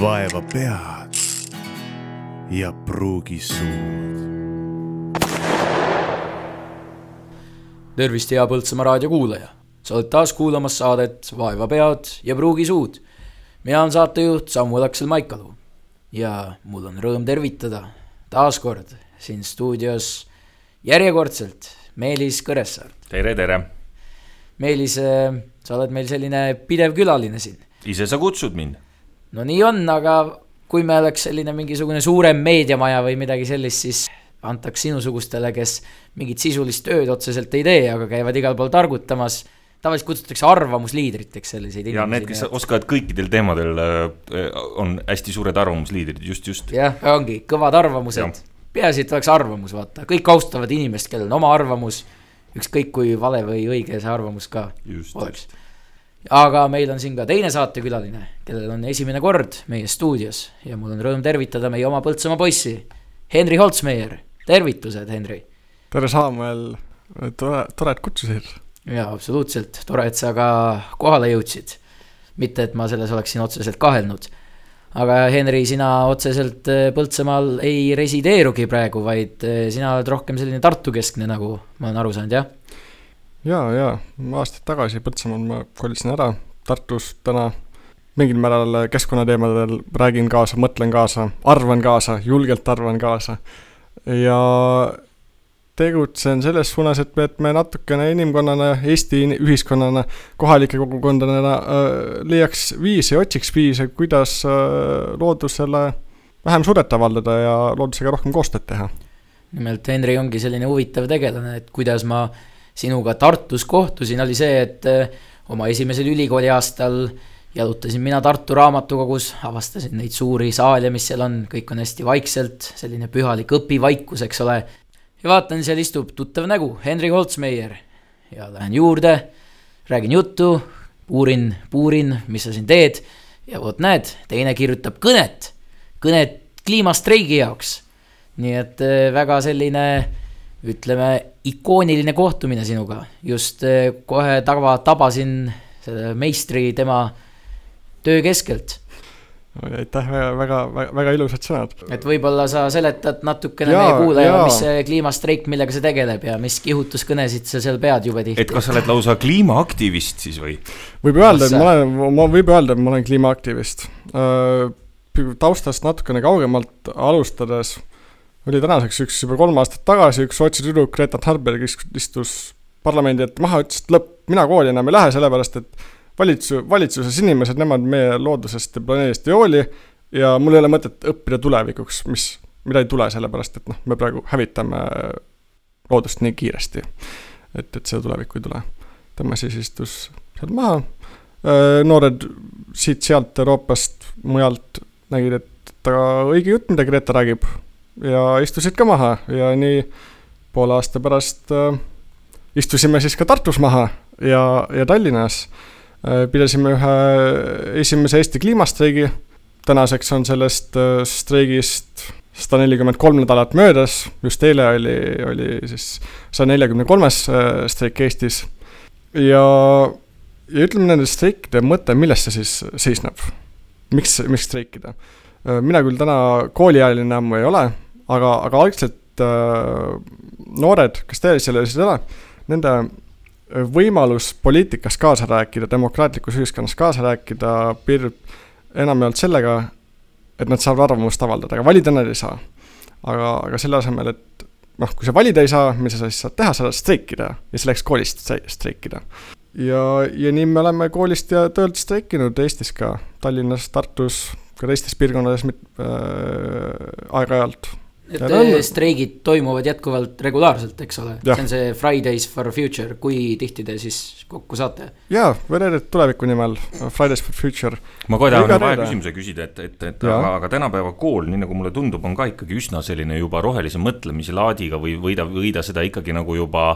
vaeva pead ja pruugi suud. tervist, hea Põltsamaa raadio kuulaja. sa oled taas kuulamas saadet Vaeva pead ja pruugi suud. mina olen saatejuht Samuel Aksel Maikalu ja mul on rõõm tervitada taas kord siin stuudios järjekordselt Meelis Kõressaar. tere, tere! Meelis, sa oled meil selline pidev külaline siin. ise sa kutsud mind? No nii on, aga kui me oleks selline mingisugune suurem meediamaja või midagi sellist, siis antaks sinusugustele, kes mingit sisulist tööd otseselt ei tee, aga käivad igal pool targutamas. tavaliselt kutsutakse arvamusliidriteks selliseid inimesi. ja need, kes oskavad kõikidel teemadel, äh, on hästi suured arvamusliidrid, just, just. jah, ongi, kõvad arvamused. peaasi, et oleks arvamus, vaata, kõik austavad inimest, kellel on oma arvamus ükskõik kui vale või õige see arvamus ka just, oleks. Aga meil on siin ka teine saatekülaline, kellel on esimene kord meie stuudios ja mul on rõõm tervitada meie oma Põltsamaa poissi, Henri Holtsmeier, tervitused, Henri. tere, Samuel, tore, tore, et kutsusid. jaa, absoluutselt, tore, et sa ka kohale jõudsid. mitte, et ma selles oleksin otseselt kahelnud aga Henri, sina otseselt äh, Põltsamaal ei resideerugi praegu, vaid äh, sina oled rohkem selline Tartu-keskne, nagu ma olen aru saanud, jah? Ja, ja aastaid tagasi Põltsamaal ma kolisin ära, Tartus täna mingil määral keskkonnateemadel räägin kaasa, mõtlen kaasa, arvan kaasa, julgelt arvan kaasa. ja tegutsen selles suunas, et et me natukene inimkonnana, Eesti ühiskonnana, kohalike kogukondadena äh, leiaks viise, otsiks viise, kuidas äh, loodusele vähem survet avaldada ja loodusega rohkem koostööd teha. nimelt Henri ongi selline huvitav tegelane, et kuidas ma sinuga Tartus kohtusin, oli see, et äh, oma esimesel ülikooli aastal jalutasin mina Tartu raamatukogus, avastasin neid suuri saale, mis seal on, kõik on hästi vaikselt, selline pühalik õpivaikus, eks ole ja vaatan, seal istub tuttav nägu, Henry Holtzmeier. ja lähen juurde, räägin juttu, puurin, puurin, mis sa siin teed. ja vot näed, teine kirjutab kõnet, kõnet kliimastreigi jaoks. nii et äh, väga selline, ütleme, ikooniline kohtumine sinuga. just äh, kohe tava, tabasin selle meistri tema töö keskelt aitäh, väga, väga, väga, väga ilusad sõnad. et võib-olla sa seletad natukene jaa, meie kuulajale, mis see kliimastreik, millega see tegeleb ja mis kihutuskõnesid sa seal pead jube tihti. et kas sa oled lausa kliimaaktivist siis või? võib öelda, et ma olen, ma võib öelda, et ma olen kliimaaktivist. taustast natukene kaugemalt alustades oli tänaseks üks juba kolm aastat tagasi üks Rootsi tüdruk Greta Thunberg istus parlamendi ette maha, ütles, et lõpp, mina kooli enam ei lähe, sellepärast et valitsus, valitsuses inimesed, nemad meie loodusest ja planeedist ei hooli ja mul ei ole mõtet õppida tulevikuks, mis, mida ei tule, sellepärast et noh, me praegu hävitame loodust nii kiiresti. et, et seda tulevikku ei tule. tema siis istus seal maha, noored siit-sealt Euroopast, mujalt nägid, et aga õige jutt, mida Greta räägib ja istusid ka maha ja nii poole aasta pärast äh, istusime siis ka Tartus maha ja, ja Tallinnas äh, Äh, pidasime ühe esimese Eesti kliimastreigi. tänaseks on sellest äh, streigist sada nelikümmend kolm nädalat möödas, just eile oli, oli siis saja neljakümne kolmes äh, streik Eestis. ja, ja ütleme nende streikide mõte, milles see siis seisneb? miks, miks streikida? mina küll täna kooliealine ammu ei ole, aga, aga algselt äh, noored, kes ei ole, nende võimalus poliitikas kaasa rääkida, demokraatlikus ühiskonnas kaasa rääkida, piirdub enamjaolt sellega, et nad saavad arvamust avaldada, aga valida nad ei saa. aga, aga selle asemel, et noh, kui sa valida ei saa, mis sa siis saad teha, sa saad streikida ja selleks koolist streikida. ja, ja nii me oleme koolist ja töölt streikinud Eestis ka, Tallinnas, Tartus, ka teistes piirkondades äh, aeg-ajalt et on... streigid toimuvad jätkuvalt regulaarselt, eks ole, see on see Fridays for future, kui tihti te siis kokku saate? jaa, Venedet tuleviku nimel, Fridays for future. ma kohe tahan vahe küsimuse küsida, et, et, et ja. aga, aga tänapäeva kool, nii nagu mulle tundub, on ka ikkagi üsna selline juba rohelise mõtlemise laadiga või, või ta, või ta seda ikkagi nagu juba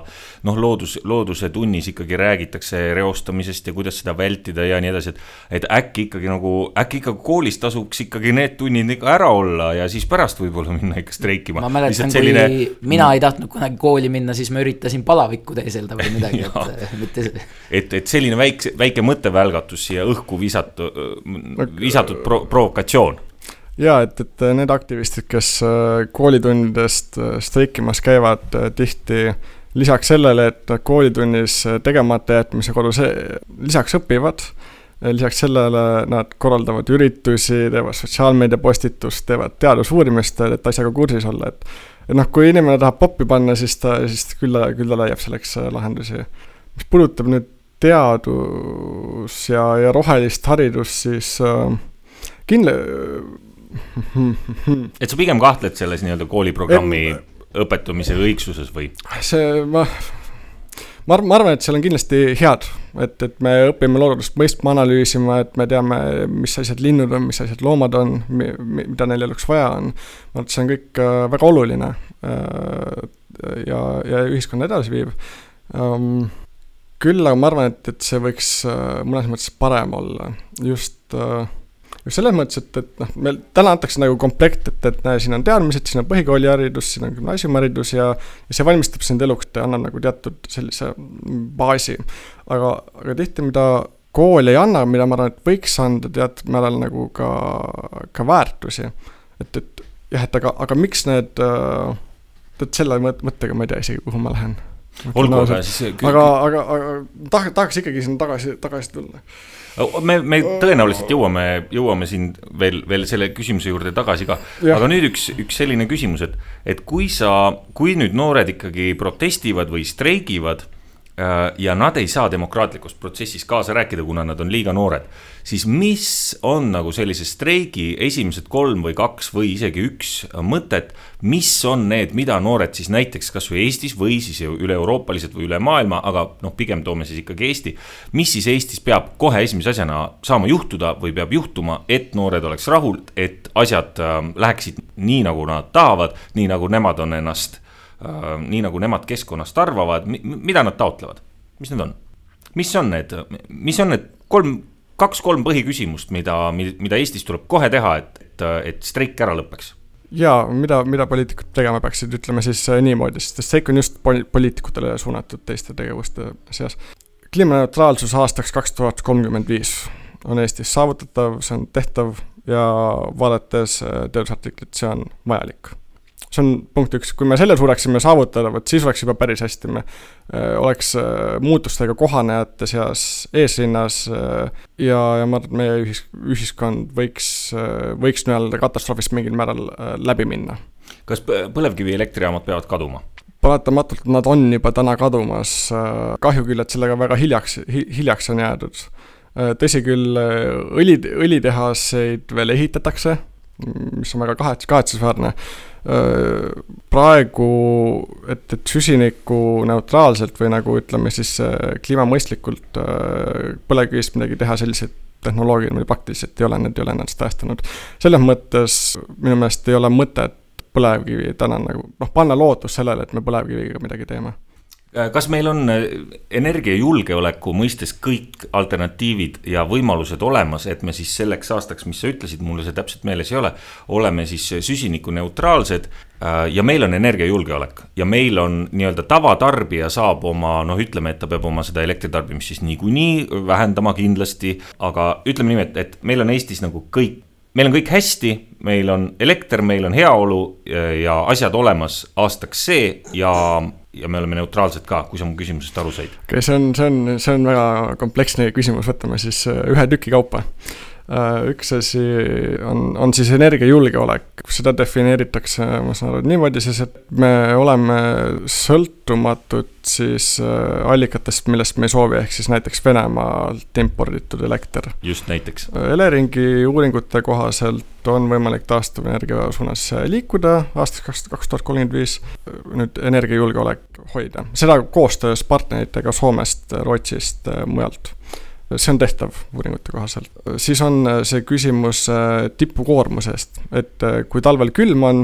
noh, loodus, looduse tunnis ikkagi räägitakse reostamisest ja kuidas seda vältida ja nii edasi, et et äkki ikkagi nagu, äkki ikka koolis tasuks ikkagi need tunnid ikka ära olla ja siis pärast võib-olla minna ikka streikima. ma mäletan, kui selline... mina ei tahtnud kunagi kooli minna, siis ma üritasin palavikku teeselda või midagi et mitte see. et, et selline väike, väike mõttevälgatus siia õhku visatu, visatud pro-, provokatsioon ja et, et need aktivistid, kes äh, koolitundidest äh, streikimas käivad, äh, tihti lisaks sellele, et koolitunnis tegemata jätmise see, lisaks õpivad lisaks sellele nad korraldavad üritusi, teevad sotsiaalmeediapostitust, teevad teadusuurimist, et asjaga kursis olla, et et noh, kui inimene tahab poppi panna, siis ta, siis küll ta, küll ta leiab selleks äh, lahendusi. mis puudutab nüüd teadus ja, ja rohelist haridust, siis äh, kindla- et sa pigem kahtled selles nii-öelda kooliprogrammi õpetamise õigsuses või? see, ma ma arvan, ma arvan, et seal on kindlasti head, et, et me õpime loodust mõistma, analüüsima, et me teame, mis asjad linnud on, mis asjad loomad on, mida neil eluks vaja on. ma arvan, et see on kõik äh, väga oluline äh, ja, ja ühiskonda edasi viiv. Ähm, küll aga ma arvan, et, et see võiks äh, mõnes mõttes parem olla, just selles mõttes, et, et noh, meil täna antakse nagu komplekt, et, et näe, siin on teadmised, siin on põhikooliharidus, siin on gümnaasiumiharidus ja, ja see valmistab sind eluks, ta annab nagu teatud sellise baasi. aga, aga tihti, mida kool ei anna, mida ma arvan, et võiks anda teatud määral nagu ka, ka väärtusi. et, et jah, et aga, aga miks need, et selle mõttega ma ei tea isegi, kuhu ma lähen. olgu, aga siis. aga, aga, aga tahaks, tahaks ikkagi sinna tagasi, tagasi tulla me, me tõenäoliselt jõuame, jõuame siin veel, veel selle küsimuse juurde tagasi ka. aga nüüd üks, üks selline küsimus, et, et kui sa, kui nüüd noored ikkagi protestivad või streigivad Äh, ja nad ei saa demokraatlikus protsessis kaasa rääkida, kuna nad on liiga noored. siis mis on nagu sellise streigi esimesed kolm või kaks või isegi üks mõtet, mis on need, mida noored siis näiteks kasvõi Eestis või siis üle-euroopaliselt või üle maailma, aga noh, pigem toome siis ikkagi Eesti. mis siis Eestis peab kohe esimese asjana saama juhtuda või peab juhtuma, et noored oleks rahul, et asjad äh, läheksid nii, nagu nad tahavad, nii nagu nemad on ennast Äh, nii nagu nemad keskkonnast arvavad, mida nad taotlevad, mis need on? mis on need, mis on need kolm, kaks-kolm põhiküsimust, mida, mida Eestis tuleb kohe teha, et, et, et streik ära lõpeks? jaa, mida, mida poliitikud tegema peaksid, ütleme siis äh, niimoodi, sest streik on just pol-, poliitikutele suunatud teiste tegevuste seas. kliimaneutraalsus aastaks kaks tuhat kolmkümmend viis on Eestis saavutatav, see on tehtav ja vaadates äh, teadusartiklit, see on vajalik see on punkt üks, kui me selle suudaksime saavutada, vot siis oleks juba päris hästi, me äh, oleks äh, muutustega kohanejate seas eesrinnas äh, ja, ja ma arvan, et meie ühis, ühiskond võiks, võiks nii-öelda katastroofist mingil määral läbi minna. kas põlevkivielektrijaamad peavad kaduma? paratamatult nad on juba täna kadumas, kahju küll, et sellega väga hiljaks hi,, hiljaks on jäädud. tõsi küll, õli, õlitehaseid veel ehitatakse, mis on väga kahets-, kahetsusväärne praegu, et, et süsinikuneutraalselt või nagu ütleme siis kliimamõistlikult põlevkivist midagi teha, selliseid tehnoloogiaid meil praktiliselt ei ole, need ei ole ennast tõestanud. selles mõttes minu meelest ei ole mõtet põlevkivi täna nagu noh, panna lootus sellele, et me põlevkiviga midagi teeme Äh, kas meil on äh, energiajulgeoleku mõistes kõik alternatiivid ja võimalused olemas, et me siis selleks aastaks, mis sa ütlesid, mulle see täpselt meeles ei ole, oleme siis süsinikuneutraalsed äh, ja meil on energiajulgeolek. Ja meil on nii-öelda tavatarbija saab oma noh, ütleme, et ta peab oma seda elektritarbimist siis niikuinii vähendama kindlasti, aga ütleme niimoodi, et meil on Eestis nagu kõik meil on kõik hästi, meil on elekter, meil on heaolu ja asjad olemas aastaks see ja ja me oleme neutraalsed ka, kui sa mu küsimusest aru said. okei okay,, see on, see on, see on väga kompleksne küsimus, võtame siis äh, ühe tüki kaupa. Äh, üks asi on, on siis energiajulgeolek, seda defineeritakse, ma saan aru, niimoodi siis, et me oleme sõltumatud siis äh, allikatest, millest me ei soovi, ehk siis näiteks Venemaalt imporditud elekter. just näiteks. Eleringi uuringute kohaselt on võimalik taastuvenergia suunas liikuda aastaks kaks, kaks tuhat kolmkümmend viis, nüüd energiajulgeolek hoida, seda koostöös partneritega Soomest, Rootsist, mujalt see on tehtav uuringute kohaselt. siis on äh, see küsimus äh, tipukoormusest, et äh, kui talvel külm on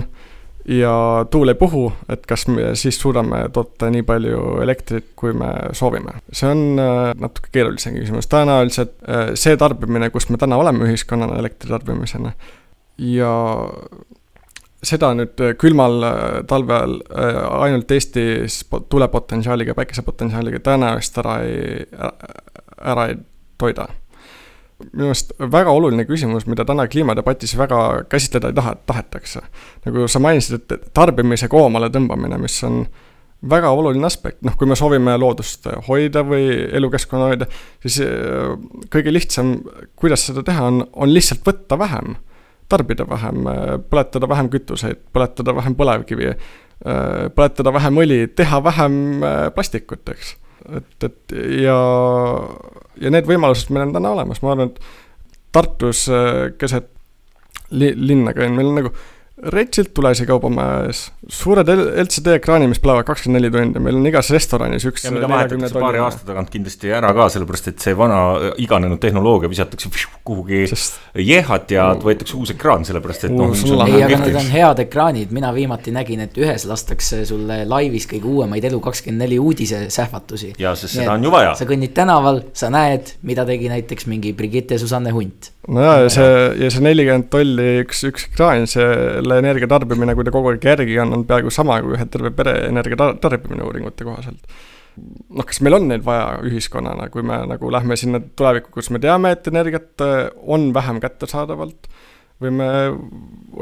ja tuul ei puhu, et kas me siis suudame toota nii palju elektrit, kui me soovime. see on natuke keerulisem küsimus, tõenäoliselt see tarbimine, kus me täna oleme ühiskonnana elektri tarbimisena ja seda nüüd külmal talvel ainult Eestis tulepotentsiaaliga, päikesepotentsiaaliga tõenäoliselt ära ei, ära ei toida minu meelest väga oluline küsimus, mida täna kliimadebatis väga käsitleda ei taha, tahetakse. nagu sa mainisid, et tarbimise koomale tõmbamine, mis on väga oluline aspekt, noh, kui me soovime loodust hoida või elukeskkonna hoida, siis äh, kõige lihtsam, kuidas seda teha, on, on lihtsalt võtta vähem. Tarbida vähem, põletada vähem kütuseid, põletada vähem põlevkivi, äh, põletada vähem õli, teha vähem äh, plastikut, eks. Et, et ja, ja need võimalused meil on täna olemas, ma arvan, et Tartus keset li, linna käin, meil on nagu retsilt tulesi kaubamajas, suured LCD ekraanid, mis põlevad kakskümmend neli tundi, meil on igas restoranis üks. ja mida vahetatakse paari aasta tagant kindlasti ära ka, sellepärast et see vana iganenud tehnoloogia visatakse kuhugi Sest... jehat ja võetakse uus ekraan, sellepärast et noh. ei, aga need on head ekraanid, mina viimati nägin, et ühes lastakse sulle laivis kõige uuemaid Elu24 uudise sähvatusi. ja, sest seda on ju vaja. sa kõnnid tänaval, sa näed, mida tegi näiteks mingi Brigitte Susanne Hunt nojah, ja see, ja see nelikümmend tolli üks, üks ekraan, selle energia tarbimine, kui ta kogu aeg järgi on, on peaaegu sama kui ühe terve pere energia tarbimine uuringute kohaselt. noh, kas meil on neid vaja ühiskonnana, kui me nagu lähme sinna tulevikku, kus me teame, et energiat äh, on vähem kättesaadavalt, või me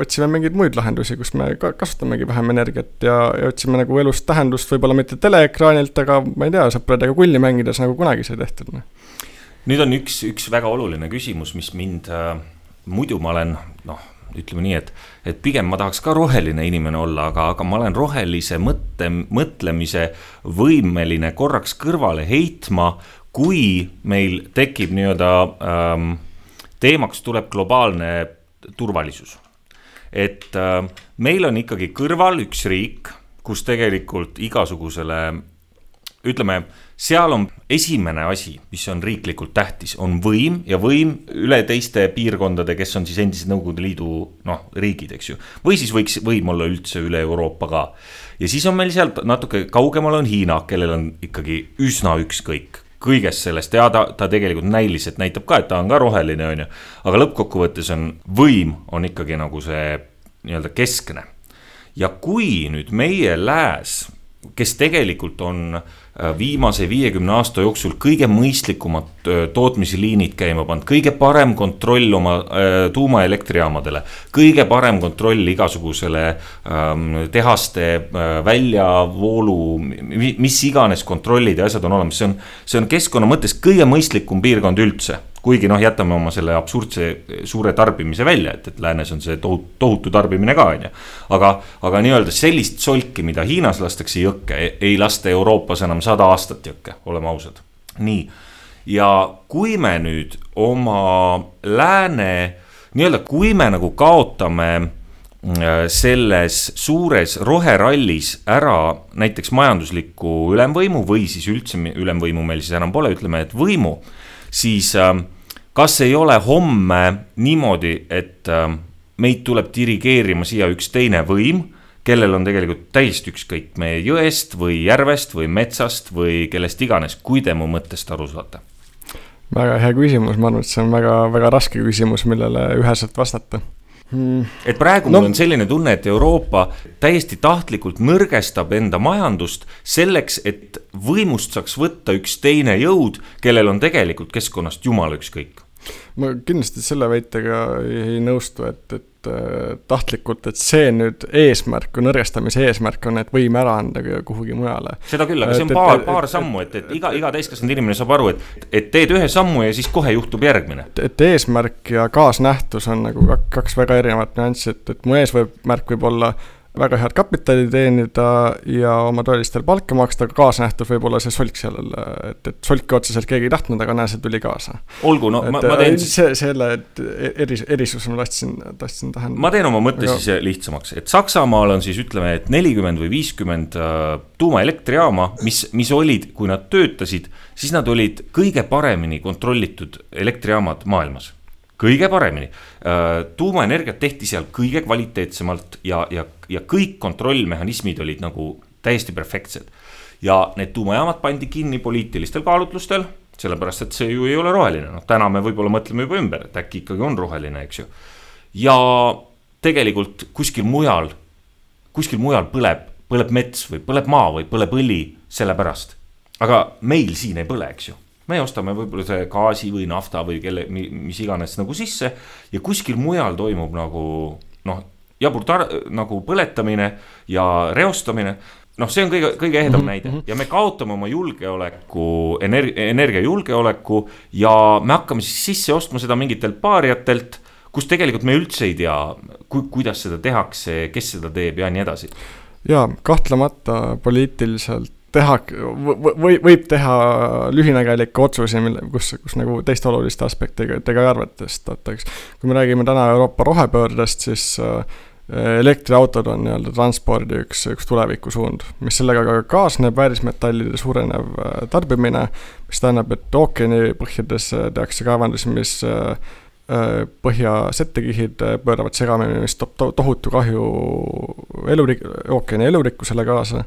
otsime mingeid muid lahendusi, kus me ka kasutamegi vähem energiat ja, ja otsime nagu elust tähendust, võib-olla mitte teleekraanilt, aga ma ei tea, sõpradega kulli mängides, nagu kunagi sai tehtud, noh nüüd on üks, üks väga oluline küsimus, mis mind äh,, muidu ma olen noh, ütleme nii, et, et pigem ma tahaks ka roheline inimene olla, aga, aga ma olen rohelise mõtte, mõtlemise võimeline korraks kõrvale heitma, kui meil tekib nii-öelda ähm, teemaks tuleb globaalne turvalisus. et äh, meil on ikkagi kõrval üks riik, kus tegelikult igasugusele ütleme seal on esimene asi, mis on riiklikult tähtis, on võim ja võim üle teiste piirkondade, kes on siis endised Nõukogude Liidu noh, riigid, eks ju. või siis võiks võim olla üldse üle Euroopa ka. ja siis on meil sealt natuke kaugemal on Hiina, kellel on ikkagi üsna ükskõik kõigest sellest ja ta, ta tegelikult näiliselt näitab ka, et ta on ka roheline, on ju. aga lõppkokkuvõttes on võim on ikkagi nagu see nii-öelda keskne. ja kui nüüd meie lääs, kes tegelikult on äh, viimase viiekümne aasta jooksul kõige mõistlikumad tootmisliinid käima pannud, kõige parem kontroll oma äh, tuumaelektrijaamadele, kõige parem kontroll igasugusele ähm, tehaste väljavoolu, mis iganes kontrollid ja asjad on olemas, see on, see on keskkonna mõttes kõige mõistlikum piirkond üldse. Kuigi noh, jätame oma selle absurdse suure tarbimise välja, et, et läänes on see tohutu, tohutu tarbimine ka, on ju. aga, aga nii-öelda sellist solki, mida Hiinas lastakse jõkke, ei lasta Euroopas enam sada aastat jõkke, oleme ausad. nii, ja kui me nüüd oma lääne, nii-öelda, kui me nagu kaotame äh, selles suures roherallis ära näiteks majandusliku ülemvõimu või siis üldse ülemvõimu meil siis enam pole, ütleme, et võimu siis äh, kas ei ole homme niimoodi, et äh, meid tuleb dirigeerima siia üks teine võim, kellel on tegelikult täiesti ükskõik meie jõest või järvest või metsast või kellest iganes, kui te mu mõttest aru saate? Väga hea küsimus, ma arvan, et see on väga, väga raske küsimus, millele üheselt vastata. Hmm.. et praegu no. mul on selline tunne, et Euroopa täiesti tahtlikult nõrgestab enda majandust selleks, et võimust saaks võtta üks teine jõud, kellel on tegelikult keskkonnast jumala ükskõik. Ma kindlasti selle väitega ei nõustu, et, et tahtlikult, et see nüüd eesmärk, nõrgestamise eesmärk on, et võim ära anda kuhugi mujale. seda küll, aga see on paar, paar sammu, et, et iga, iga täiskasvanud inimene saab aru, et, et teed ühe sammu ja siis kohe juhtub järgmine. et eesmärk ja kaasnähtus on nagu kaks väga erinevat nüanssi, et, et mu eesmärk võib olla väga head kapitali teenida ja oma töölistele palka maksta, aga kaasnähtus võib olla see solk seal, et, et solki otseselt keegi ei tahtnud, aga näe, see tuli kaasa. olgu, no et, ma, ma teen siis. see, selle eris, erisuse ma tahtsin, tahtsin tähendada. ma teen oma mõtte aga... siis lihtsamaks, et Saksamaal on siis ütleme, et nelikümmend või viiskümmend äh, tuumaelektrijaama, mis, mis olid, kui nad töötasid, siis nad olid kõige paremini kontrollitud elektrijaamad maailmas kõige paremini. Äh, tuumaenergiat tehti seal kõige kvaliteetsemalt ja, ja, ja kõik kontrollmehhanismid olid nagu täiesti perfektsed. ja need tuumajaamad pandi kinni poliitilistel kaalutlustel, sellepärast et see ju ei ole roheline, noh täna me võib-olla mõtleme juba ümber, et äkki ikkagi on roheline, eks ju. ja tegelikult kuskil mujal, kuskil mujal põleb, põleb mets või põleb maa või põleb õli selle pärast. aga meil siin ei põle, eks ju me ostame võib-olla see gaasi või nafta või kelle, mis iganes nagu sisse ja kuskil mujal toimub nagu noh, jabur tar-, nagu põletamine ja reostamine noh, see on kõige, kõige ehedam mm -hmm. näide ja me kaotame oma julgeoleku, energia, energiajulgeoleku ja me hakkame siis sisse ostma seda mingitelt paariatelt, kus tegelikult me üldse ei tea, ku-, kuidas seda tehakse, kes seda teeb ja nii edasi. jaa, kahtlemata poliitiliselt teha või võib teha lühinägelikke otsuseid, mille, kus, kus nagu teiste oluliste aspektidega ei arvestatakse. kui me räägime täna Euroopa rohepöördest, siis äh, elektriautod on nii-öelda transpordi üks, üks tulevikusuund, mis sellega ka kaasneb, väärismetallide suurenev äh, tarbimine, mis tähendab, et ookeanipõhjades äh, tehakse kaevandusi, mis põhja settekihid pööravad segamini, mis toob to tohutu kahju elurik-, ookeani elurikkusele kaasa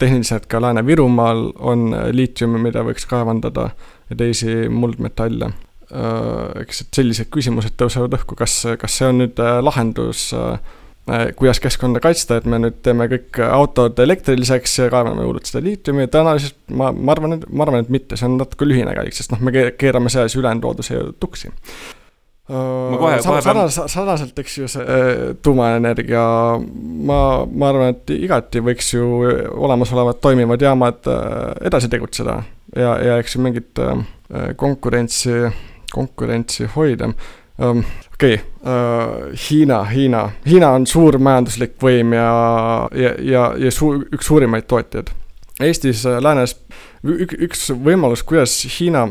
tehniliselt ka Lääne-Virumaal on liitiumi, mida võiks kaevandada ja teisi muldmetalle. Äh, eks, et sellised küsimused tõusevad õhku, kas, kas see on nüüd äh, lahendus, äh, kuidas keskkonda kaitsta, et me nüüd teeme kõik autod elektriliseks ja kaevame juurde seda liitiumi, tõenäoliselt ma, ma arvan, ma arvan, et mitte, see on natuke lühinägelik, sest noh, me keerame selles ülejäänud looduse tuksi ma kohe, kohe sarnaselt, sarnaselt, eks ju, see äh, tuumaenergia, ma, ma arvan, et igati võiks ju olemasolevad toimivad jaamad äh, edasi tegutseda ja, ja eks ju mingit äh, konkurentsi, konkurentsi hoida. Ähm, okei okay,, Hiina, Hiina, Hiina on suur majanduslik võim ja, ja, ja, ja suur, üks suurimaid tootjaid. Eestis, läänes, üks võimalus, kuidas Hiina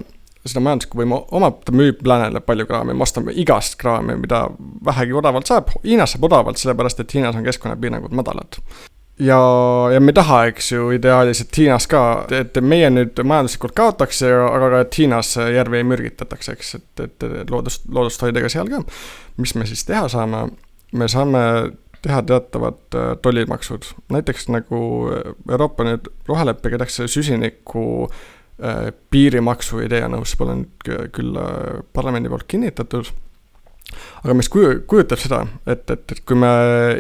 seda majanduslikku võimu omab, ta müüb läänele palju kraami, me ostame igast kraami, mida vähegi odavalt saab, Hiinas saab odavalt, sellepärast et Hiinas on keskkonnapiirangud madalad. ja, ja me ei taha, eks ju, ideaalis, et Hiinas ka, et meie nüüd majanduslikult kaotaks, aga ka, et Hiinas järvi ei mürgitatakse, eks, et, et loodust, loodust hoida ka seal ka. mis me siis teha saame, me saame teha teatavad äh, tollimaksud, näiteks nagu Euroopa nüüd roheleppega tehakse süsiniku Äh, piirimaksu idee on nõus, pole nüüd küll äh, parlamendi poolt kinnitatud. aga mis kuju-, kujutab seda, et, et, et kui me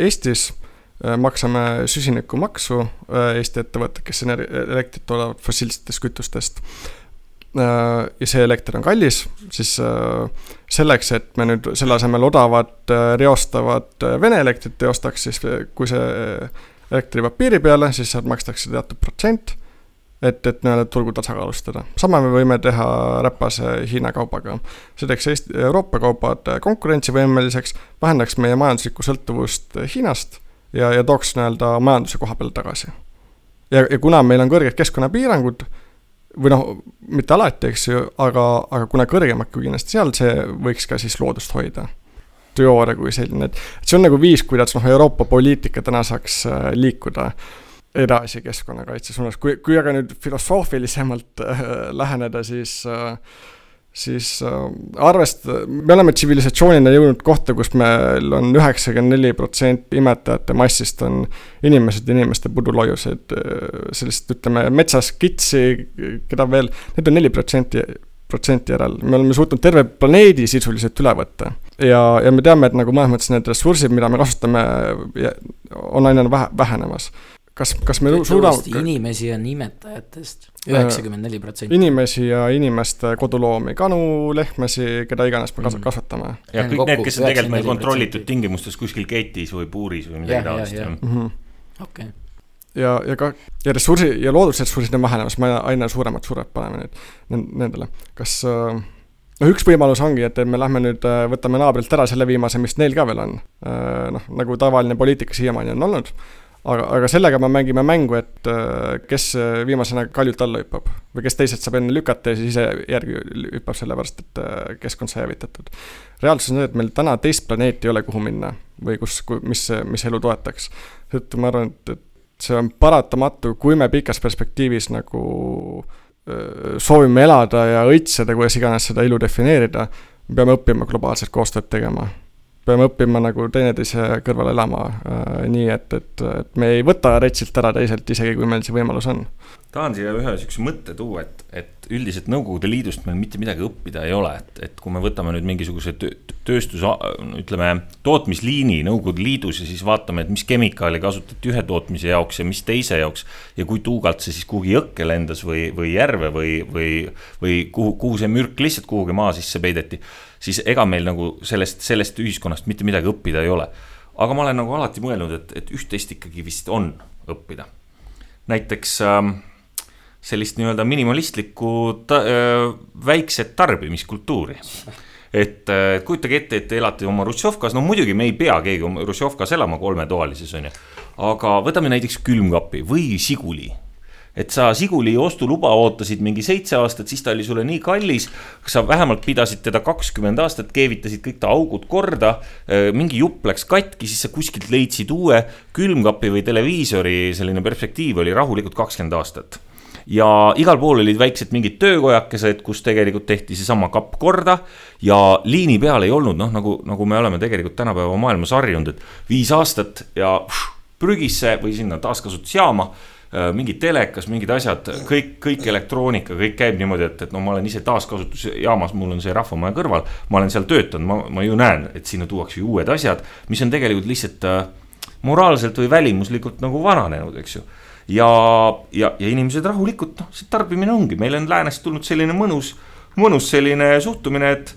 Eestis äh, maksame süsinikumaksu, Eesti ettevõtted, kes elektrit toodavad fossiilsetest kütustest, ja see elekter on kallis, siis selleks, et me nüüd selle asemel odavat reostavat Vene elektrit ei ostaks, siis kui see elekter jõuab piiri peale, siis sealt makstakse teatud protsent et, et nii-öelda turgu tasakaalustada. sama me võime teha räpase Hiina kaubaga. see teeks Eesti, Euroopa kaubad konkurentsivõimeliseks, vähendaks meie majanduslikku sõltuvust Hiinast ja, ja tooks nii-öelda majanduse koha peale tagasi. ja, ja kuna meil on kõrged keskkonnapiirangud, või noh, mitte alati, eks ju, aga, aga kuna kõrgemad kui kindlasti seal, see võiks ka siis loodust hoida teooria kui selline, et see on nagu viis, kuidas noh, Euroopa poliitika täna saaks äh, liikuda edasi keskkonnakaitse suunas, kui, kui aga nüüd filosoofilisemalt äh, läheneda, siis äh, siis äh, arvest-, me oleme tsivilisatsioonina jõudnud kohta, kus meil on üheksakümmend neli protsenti imetajate massist on inimesed, inimeste puduloiused, äh, sellist, ütleme, metsas kitsi, keda veel, need on neli protsenti, protsenti järel, me oleme suutnud terve planeedi sisuliselt üle võtta. ja, ja me teame, et nagu mõnes mõttes need ressursid, mida me kasutame, on aina vähe, vähenemas kas, kas me suudame. inimesi on imetajatest üheksakümmend neli protsenti. inimesi ja inimeste koduloomi, kanu, lehmasi, keda iganes me mm., kasvatame. ja kõik need, kes on tegelikult meil kontrollitud tingimustes kuskil ketis või puuris või midagi taolist. Mhm. okei ja, ja ka, ja ressursi ja loodusressursid on vähenemas, me aina suuremat survet paneme nüüd nendele, kas äh, noh, üks võimalus ongi, et me lähme nüüd, äh, võtame naabrilt ära selle viimase, mis neil ka veel on. Äh, noh, nagu tavaline poliitika siiamaani on olnud aga, aga sellega me mängime mängu, et äh, kes äh, viimasena kaljult alla hüppab või kes teised saab enne lükata ja siis ise järgi hüppab, sellepärast et äh, keskkond sai hävitatud. reaalsus on see, et meil täna teist planeeti ei ole, kuhu minna või kus, mis, mis elu toetaks. seetõttu ma arvan, et, et see on paratamatu, kui me pikas perspektiivis nagu soovime elada ja õitseda, kuidas iganes seda ilu defineerida, me peame õppima globaalset koostööd tegema peame õppima nagu teineteise kõrval elama äh, nii, et, et, et me ei võta retsilt ära teiselt, isegi kui meil see võimalus on. tahan siia ühe niisuguse mõtte tuua, et, et üldiselt Nõukogude Liidust meil mitte midagi õppida ei ole, et, et kui me võtame nüüd mingisuguse tööstus, ütleme, tootmisliini Nõukogude Liidus ja siis vaatame, et mis kemikaali kasutati ühe tootmise jaoks ja mis teise jaoks. ja kui tuugalt see siis kuhugi jõkke lendas või, või järve või, või, või kuhu, kuhu see mürk lihtsalt kuhugi maa sisse peideti. Siis ega meil nagu sellest, sellest ühiskonnast mitte midagi õppida ei ole. aga ma olen nagu alati mõelnud, et, et üht-teist ikkagi vist on õppida. näiteks ähm, sellist nii-öelda minimalistlikku ta, öö, väikset tarbimiskultuuri. et kujutage ette, et te elate oma Hruštšovkas, no muidugi me ei pea keegi Hruštšovkas elama kolmetoalises, on ju. aga võtame näiteks külmkapi või Žiguli et sa Žiguli ostuluba ootasid mingi seitse aastat, siis ta oli sulle nii kallis. sa vähemalt pidasid teda kakskümmend aastat, keevitasid kõik ta augud korda. mingi jupp läks katki, siis sa kuskilt leidsid uue külmkapi või televiisori, selline perspektiiv oli rahulikult kakskümmend aastat ja igal pool olid väiksed mingid töökojakesed, kus tegelikult tehti seesama kapp korda. ja liini peal ei olnud noh, nagu, nagu me oleme tegelikult tänapäeva maailmas harjunud, et viis aastat ja pff, prügisse või sinna taaskasutusjaama mingi telekas, mingid asjad, kõik, kõik elektroonika, kõik käib niimoodi, et, et no ma olen ise taaskasutusjaamas, mul on see Rahvamaja kõrval. ma olen seal töötanud, ma, ma ju näen, et sinna tuuakse ju uued asjad, mis on tegelikult lihtsalt äh, moraalselt või välimuslikult nagu vananenud, eks ju ja, ja, ja inimesed rahulikult, noh, see tarbimine ongi, meil on läänest tulnud selline mõnus, mõnus selline suhtumine, et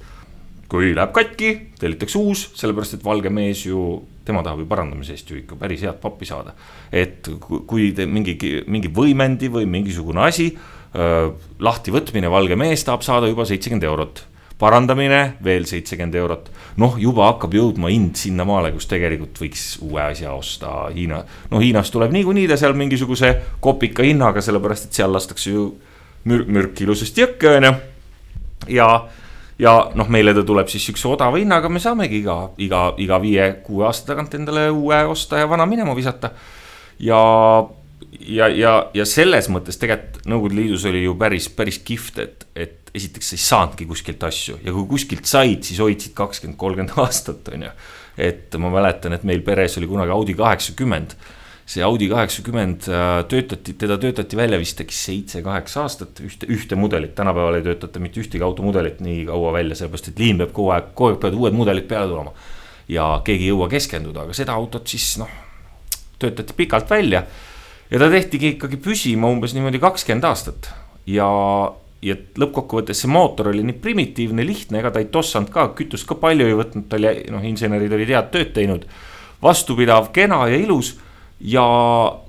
kui läheb katki, tellitakse uus, sellepärast et valge mees ju, tema tahab ju parandamise eest ju ikka päris head pappi saada. et kui te mingi, mingi võimendi või mingisugune asi äh, lahtivõtmine, valge mees tahab saada juba seitsekümmend eurot parandamine veel seitsekümmend eurot. noh, juba hakkab jõudma hind sinnamaale, kus tegelikult võiks uue asja osta Hiina. no Hiinast tuleb niikuinii ta seal mingisuguse kopika hinnaga, sellepärast et seal lastakse ju mürk, mürk ilusasti jõkke, on ju. ja, ja noh, meile ta tuleb siis sihukese odava hinnaga, me saamegi iga, iga, iga viie-kuue aasta tagant endale uue osta ja vana minema visata. ja ja, ja, ja selles mõttes tegelikult Nõukogude Liidus oli ju päris, päris kihvt, et, et esiteks sa ei saanudki kuskilt asju ja kui kuskilt said, siis hoidsid kakskümmend, kolmkümmend aastat, on ju. et ma mäletan, et meil peres oli kunagi Audi kaheksakümmend. See Audi kaheksakümmend äh, töötati, teda töötati välja vist äkki seitse-kaheksa aastat, ühte, ühte mudelit, tänapäeval ei töötata mitte ühtegi automudelit nii kaua välja, sellepärast et liin peab kogu aeg, kogu aeg peavad uued mudelid peale tulema. ja keegi ei jõua keskenduda, aga seda autot siis noh, töötati pikalt välja ja ta tehtigi ikkagi püsima umbes niimoodi kakskümmend aastat ja, ja lõppkokkuvõttes see mootor oli nii primitiivne, lihtne, ega ta ei tossanud ka, kütust ka palju ei võtnud, ta oli, noh, insenerid olid head tööd teinud. vastupidav, kena ja ilus. Ja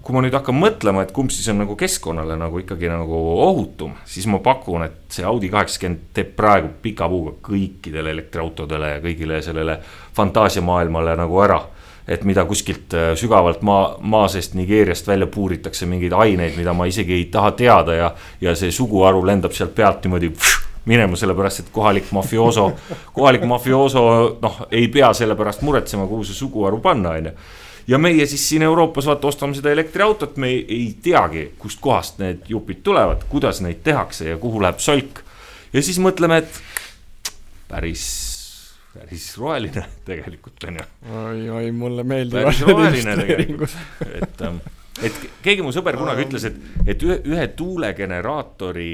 kui ma nüüd hakkan mõtlema, et kumb siis on nagu keskkonnale nagu ikkagi nagu ohutum, siis ma pakun, et see Audi kaheksakümmend teeb praegu pika puuga kõikidele elektriautodele ja kõigile sellele fantaasiamaailmale nagu ära. Et mida kuskilt äh, sügavalt maa, maa seest Nigeeriast välja puuritakse mingeid aineid, mida ma isegi ei taha teada ja, ja see suguharu lendab sealt pealt niimoodi minema, sellepärast et kohalik mafiooso, kohalik mafiooso noh, ei pea selle pärast muretsema, kuhu see suguharu panna, on ju ja meie siis siin Euroopas vaata ostame seda elektriautot, me ei, ei teagi, kustkohast need jupid tulevad, kuidas neid tehakse ja kuhu läheb solk. ja siis mõtleme, et päris päris roheline tegelikult on ju. oi, oi, mulle meeldivad. päris roheline tegelikult, et, ähm, et keegi mu sõber kunagi ütles, et, et ühe, ühe tuulegeneraatori,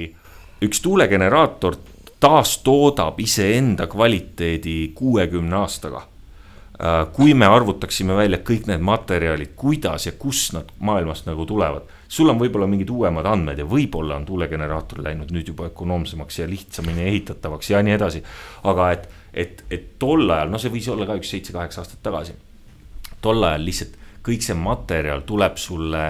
üks tuulegeneraator taastoodab iseenda kvaliteedi kuuekümne aastaga kui me arvutaksime välja kõik need materjalid, kuidas ja kust nad maailmast nagu tulevad. sul on võib-olla mingid uuemad andmed ja võib-olla on tuulegeneraator läinud nüüd juba ökonoomsemaks ja lihtsamini ehitatavaks ja nii edasi. aga et et, et tol ajal, noh, see võis olla ka üks seitse-kaheksa aastat tagasi. tol ajal lihtsalt kõik see materjal tuleb sulle.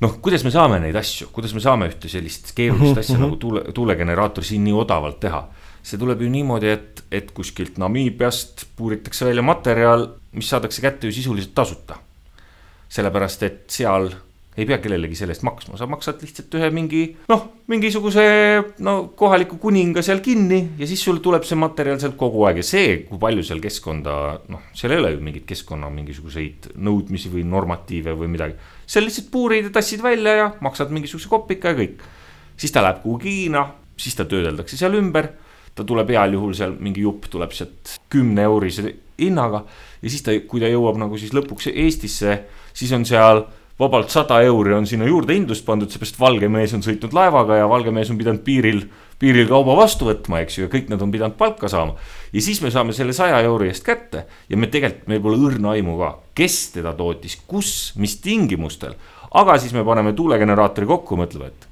noh, kuidas me saame neid asju, kuidas me saame ühte sellist keerulist asja nagu tuule, tuulegeneraator siin nii odavalt teha. See tuleb ju niimoodi, et, et kuskilt Namiibiast puuritakse välja materjal, mis saadakse kätte ju sisuliselt tasuta. sellepärast, et seal ei pea kellelegi selle eest maksma, sa maksad lihtsalt ühe mingi noh, mingisuguse no kohaliku kuninga seal kinni ja siis sul tuleb see materjal sealt kogu aeg ja see, kui palju seal keskkonda noh, seal ei ole ju mingit keskkonna mingisuguseid nõudmisi või normatiive või midagi. seal lihtsalt puurid ja tassid välja ja maksad mingisuguse kopika ja kõik. siis ta läheb kuhugi Hiina, siis ta töödeldakse seal ümber. Ta tuleb heal juhul seal mingi jupp tuleb sealt kümne eurise hinnaga ja siis ta, kui ta jõuab nagu siis lõpuks Eestisse, siis on seal vabalt sada euri on sinna juurdehindlust pandud, seepärast valge mees on sõitnud laevaga ja valge mees on pidanud piiril, piiril kauba vastu võtma, eks ju, ja kõik nad on pidanud palka saama. ja siis me saame selle saja euri eest kätte ja me tegelikult, meil pole õrna aimu ka, kes teda tootis, kus, mis tingimustel. aga siis me paneme tuulegeneraatori kokku, mõtleme, et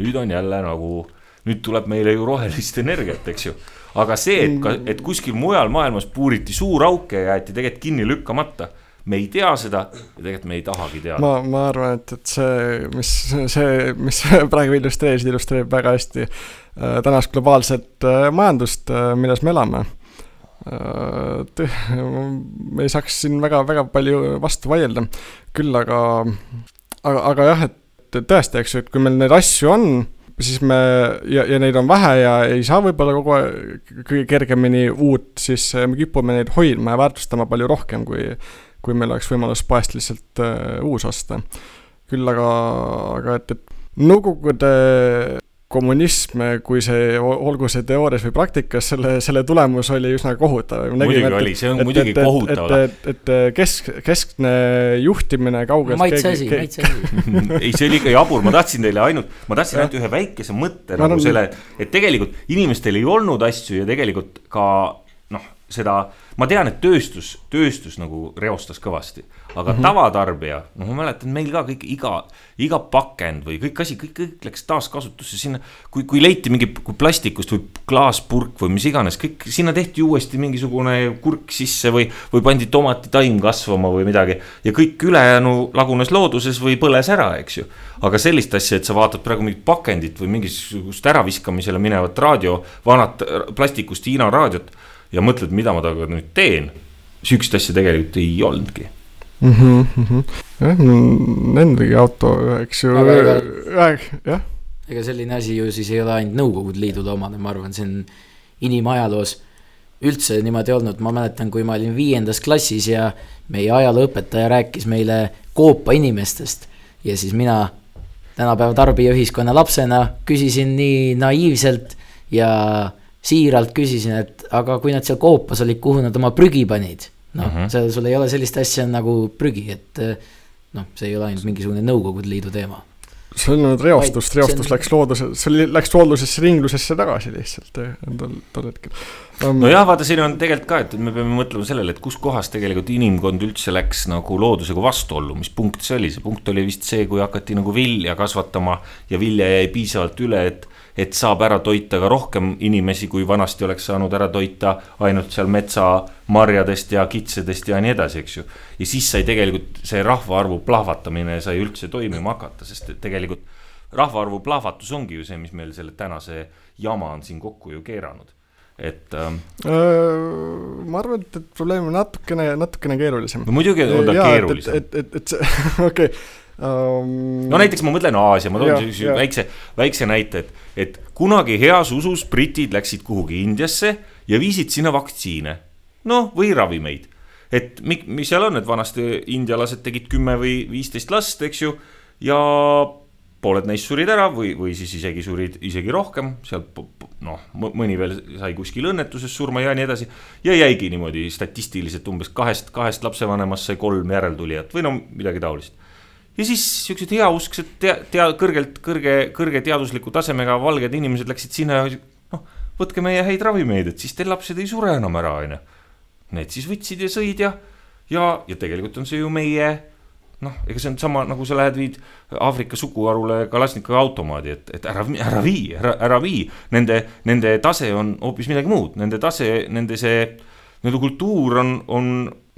nüüd on jälle nagu, nüüd tuleb meile ju rohelist energiat, eks ju aga see, et ka, et kuskil mujal maailmas puuriti suur auk ja jäeti tegelikult kinni lükkamata me ei tea seda ja tegelikult me ei tahagi teada. ma, ma arvan, et, et see, mis see, mis praegu illustreerisid, illustreerib väga hästi äh, tänast globaalset äh, majandust äh,, milles me elame äh,. me ei saaks siin väga, väga palju vastu vaielda, küll aga, aga, aga jah, et tõesti, eks ju, et kui meil neid asju on siis me ja, ja neid on vähe ja ei saa võib-olla kogu aeg kõige kergemini uut, siis me kipume neid hoidma ja väärtustama palju rohkem, kui kui meil oleks võimalus poest lihtsalt uh, uus osta. küll aga, aga et, et Nõukogude kommunism, kui see, olgu see teoorias või praktikas, selle, selle tulemus oli üsna kohutav. muidugi et, oli, see on et, muidugi et, kohutav. et, et, et kesk, keskne juhtimine kaugelt. maitse asi, maitse asi. ei, see oli ikka jabur, ma tahtsin teile ainult, ma tahtsin ainult ühe väikese mõtte no, nagu no, selle, et tegelikult inimestel ei olnud asju ja tegelikult ka seda ma tean, et tööstus, tööstus nagu reostas kõvasti, aga mm -hmm. tavatarbija, noh, ma mäletan, meil ka kõik iga, iga pakend või kõik asi, kõik, kõik läks taaskasutusse sinna. kui, kui leiti mingi kui plastikust või klaaspurk või mis iganes, kõik sinna tehti uuesti mingisugune kurk sisse või, või pandi tomatitaim kasvama või midagi. ja kõik ülejäänu lagunes looduses või põles ära, eks ju. aga sellist asja, et sa vaatad praegu mingit pakendit või mingisugust äraviskamisele minevat raadio, vanat plastikust Hiina raadiot ja mõtled, mida ma temaga nüüd teen. sihukest asja tegelikult ei olnudki mm. -hmm, mm -hmm. jah, endalgi auto, eks ju, jah. ega selline asi ju siis ei ole ainult Nõukogude Liidule omane, ma arvan, see on inimajaloos üldse niimoodi olnud, ma mäletan, kui ma olin viiendas klassis ja meie ajalooõpetaja rääkis meile Koopa inimestest ja siis mina tänapäeva tarbijaühiskonna lapsena küsisin nii naiivselt ja siiralt küsisin, et aga kui nad seal koopas olid, kuhu nad oma prügi panid. noh uh -huh., seal sul ei ole sellist asja nagu prügi, et eh, noh, see ei ole ainult mingisugune Nõukogude Liidu teema. see on nüüd reostust, reostus on... läks looduse, see läks loodusesse ringlusesse tagasi lihtsalt eh, tol, tol hetkel um.... nojah, vaata, siin on tegelikult ka, et me peame mõtlema sellele, et kuskohast tegelikult inimkond üldse läks nagu loodusega vastuollu, mis punkt see oli, see punkt oli vist see, kui hakati nagu vilja kasvatama ja vilja jäi piisavalt üle, et et saab ära toita ka rohkem inimesi, kui vanasti oleks saanud ära toita ainult seal metsamarjadest ja kitsedest ja nii edasi, eks ju. ja siis sai tegelikult see rahvaarvu plahvatamine sai üldse toimima hakata, sest et tegelikult rahvaarvu plahvatus ongi ju see, mis meil selle tänase jama on siin kokku ju keeranud et ähm,. ma arvan, et, et probleem on natukene, natukene keerulisem. no muidugi on ta keerulisem. et, et, et, et okei okay um.... no näiteks ma mõtlen Aasia, ma toon sellise väikse, väikse näite, et, et kunagi heas usus britid läksid kuhugi Indiasse ja viisid sinna vaktsiine. noh, või ravimeid. et mi-, mis seal on, et vanasti indialased tegid kümme või viisteist last, eks ju, ja pooled neist surid ära või, või siis isegi surid isegi rohkem, seal noh, mõni veel sai kuskil õnnetuses surma ja nii edasi. ja jäigi niimoodi statistiliselt umbes kahest, kahest lapsevanemast sai kolm järeltulijat või no midagi taolist ja siis siuksed heausksed tea-, tea-, kõrgelt, kõrge, kõrge teadusliku tasemega valged inimesed läksid sinna ja noh, võtke meie häid ravimeid, et siis teil lapsed ei sure enam ära, onju. Need siis võtsid ja sõid ja, ja, ja tegelikult on see ju meie noh, ega see on sama, nagu sa lähed, viid Aafrika suguharule Kalasnikovi automaadi, et, et ära, ära vii, ära, ära vii. Nende, nende tase on hoopis midagi muud, nende tase, nende see, nende kultuur on, on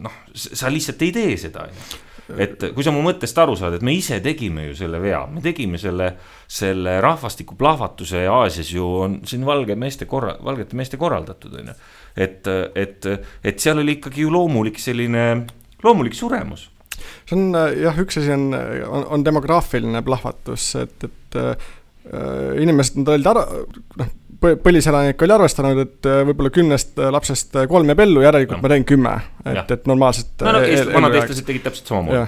noh, sa lihtsalt ei tee seda, onju et kui sa mu mõttest aru saad, et me ise tegime ju selle vea, me tegime selle, selle rahvastiku plahvatuse Aasias ju on siin valge meeste korra-, valgete meeste korraldatud, on ju. et, et, et seal oli ikkagi ju loomulik selline, loomulik suremus see on jah, üks asi on, on, on demograafiline plahvatus, et, et äh, inimesed, nad olid ära, noh, põliselanik oli arvestanud, et äh, võib-olla kümnest äh, lapsest äh, kolm jääb ellu, järelikult No. ma teen kümme. Et, et normaalselt. no, no eest, vanad eestlased tegid täpselt samamoodi.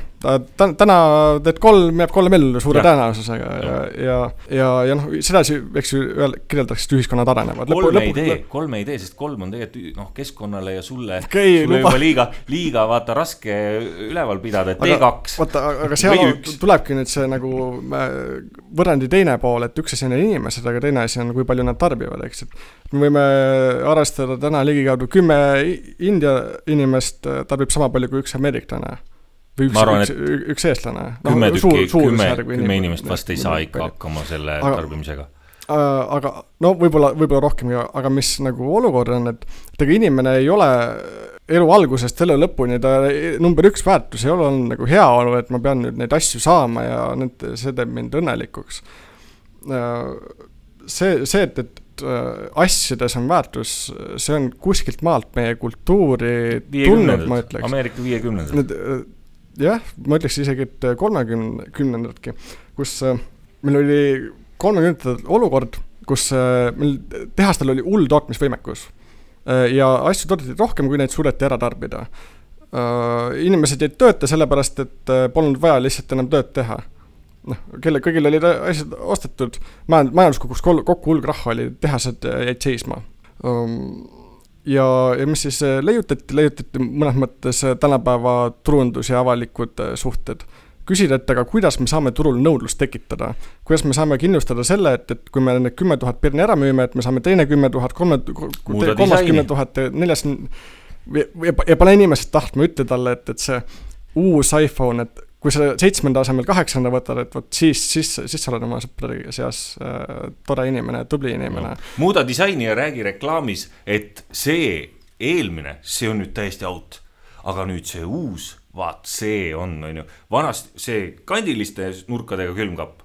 ta täna teed kolm, jääb kolm ellu suure Jah. tõenäosusega ja, ja, ja, ja noh, sedasi, eks ju, kirjeldatakse, et ühiskonnad arenevad. kolme ei tee, kolme ei tee, sest kolm on tegelikult noh, keskkonnale ja sulle, Okei, sulle luba- juba liiga, liiga vaata raske üleval pidada, et tee kaks. vaata, aga seal tulebki nüüd see nagu võrrandi teine pool, et üks asi on inimesed, aga teine asi on, kui palju nad tarbivad, eks, et me võime arvestada täna ligikaudu kümme India inimest äh, tarbib sama palju kui üks ameeriklane. või üks arvan, üks, üks eestlane. kümme tükki, kümme, kümme inimest vast ei saa ikka hakkama selle Aga- tarbimisega. Äh, aga no võib-olla, võib-olla rohkemgi, aga mis nagu olukord on, et, ega inimene ei ole elu algusest elu lõpuni, ta number üks väärtus ei ole olnud nagu heaolu, et ma pean nüüd neid asju saama ja need, see teeb mind õnnelikuks. see, see, et, et äh, asjades on väärtus, see on kuskilt maalt meie kultuuri tulnud, ma ütleks. Ameerika viiekümnendad. Äh, jah, ma ütleks isegi, et kolmekümne, kümnendatki, kus äh, meil oli kolmekümnendatel olukord, kus äh, meil tehastel oli hull tootmisvõimekus. ja asju toodeti rohkem, kui neid suudeti ära tarbida. inimesed jäid tööta sellepärast, et äh, polnud vaja lihtsalt enam tööd teha. noh, kelle, kõigil olid asjad ostetud, majand-, majandus kukkus kokku, hulk raha oli, tehased äh, jäid seisma. Ja, ja mis siis äh, leiutati, leiutati mõnes mõttes äh, tänapäeva turundus ja avalikud suhted. küsida, et aga kuidas me saame turul nõudlust tekitada, kuidas me saame kindlustada selle, et, et kui me need kümme tuhat pirni ära müüme, et me saame teine kümme tuhat, kolme, kolmas kümme tuhat, neljas ja, ja, ja pane inimesed tahtma, ütle talle, et, et see uus iPhone, et kui sa seitsmenda asemel kaheksanda võtad, et vot siis, siis, siis sa oled oma sõprade seas äh, tore inimene, tubli inimene. muuda disaini ja räägi reklaamis, et see eelmine, see on nüüd täiesti out. aga nüüd see uus, vaat see on, on ju, vanasti see kandiliste nurkadega külmkapp,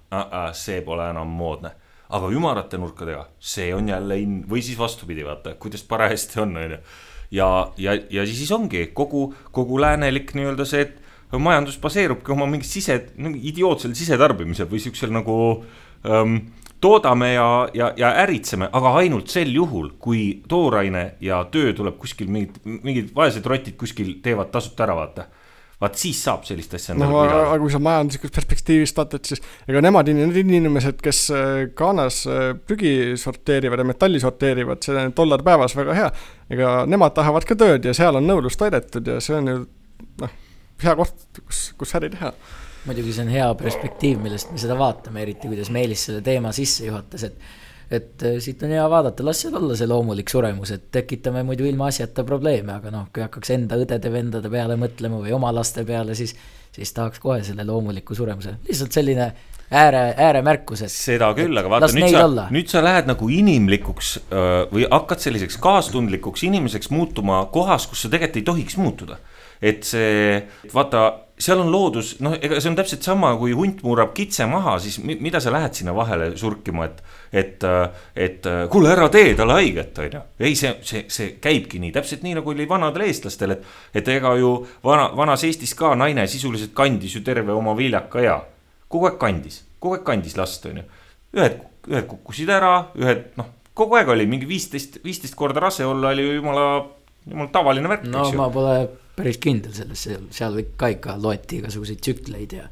see pole enam moodne. aga ümarate nurkadega, see on jälle in või siis vastupidi, vaata, kuidas parajasti on, on ju. ja, ja, ja siis ongi kogu, kogu läänelik nii-öelda see, majandus baseerubki oma mingil sise, idiootsel sisetarbimisel või siuksel nagu ähm, toodame ja, ja, ja äritseme, aga ainult sel juhul, kui tooraine ja töö tuleb kuskil mingid, mingid vaesed rotid kuskil teevad tasuta ära, vaata. vaat siis saab sellist asja endale aga, aga kui sa majanduslikust perspektiivist vaatad, siis ega nemad, need inimesed, kes äh, Ghanas äh, prügi sorteerivad ja metalli sorteerivad, see on dollar päevas väga hea. ega nemad tahavad ka tööd ja seal on nõudlus täidetud ja see on ju noh, hea koht, kus, kus äri teha. muidugi see on hea perspektiiv, millest me seda vaatame, eriti kuidas Meelis selle teema sisse juhatas, et et äh, siit on hea vaadata, las seal olla see loomulik suremus, et tekitame muidu ilmaasjata probleeme, aga noh, kui hakkaks enda õdede-vendade peale mõtlema või oma laste peale, siis siis tahaks kohe selle loomuliku suremuse, lihtsalt selline ääre, ääremärkus, et seda küll, aga vaata nüüd sa nüüd sa lähed nagu inimlikuks öö, või hakkad selliseks kaastundlikuks inimeseks muutuma kohas, kus sa tegelikult ei tohiks muutuda. Et see, vaata, seal on loodus, noh, ega see on täpselt sama, kui hunt murrab kitse maha, siis mi- mida sa lähed sinna vahele surkima, et, et, et kuule, ära tee talle haiget, on ju. ei, see, see, see käibki nii, täpselt nii nagu oli vanadel eestlastel, et, et ega ju vana, vanas Eestis ka naine sisuliselt kandis ju terve oma viljaka ea. kogu aeg kandis, kogu aeg kandis last, on ju. ühed, ühed kukkusid ära, ühed noh, kogu aeg oli mingi viisteist, viisteist korda rase olla oli ju jumala, jumala tavaline värk, no ma pole päris kindel selles, seal ka ikka loeti igasuguseid tsükleid ja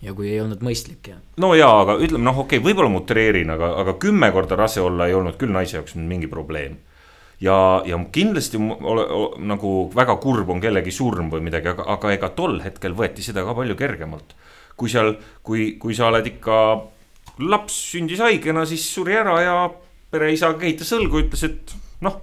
ja kui ei olnud mõistlik ja no jaa, aga ütleme noh, okei okay,, võib-olla ma utreerin, aga, aga kümme korda rase olla ei olnud küll naise jaoks mingi probleem. ja, ja kindlasti ole, ole, nagu väga kurb on kellegi surm või midagi, aga, aga ega tol hetkel võeti seda ka palju kergemalt. kui seal, kui, kui sa oled ikka, laps sündis haigena, siis suri ära ja pereisa kehitas õlgu, ütles, et noh,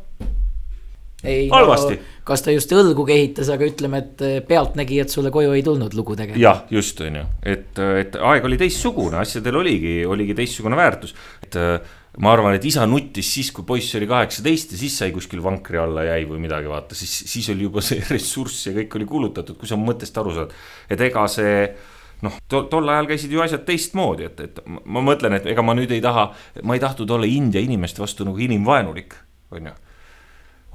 ei Halvasti. no, kas ta just õlgu kehitas, aga ütleme, et eh, pealtnägijad sulle koju ei tulnud lugu tegema. jah, just on ju, et, et aeg oli teistsugune, asjadel oligi, oligi teistsugune väärtus. et äh, ma arvan, et isa nuttis siis, kui poiss oli kaheksateist ja siis sai kuskil vankri alla jäi või midagi, vaata, siis, siis oli juba see ressurss ja kõik oli kulutatud, kui sa mõttest aru saad. et ega see noh, tol, tol ajal käisid ju asjad teistmoodi, et, et ma, ma mõtlen, et ega ma nüüd ei taha, ma ei tahtnud olla India inimeste vastu nagu inimvaenulik, on ju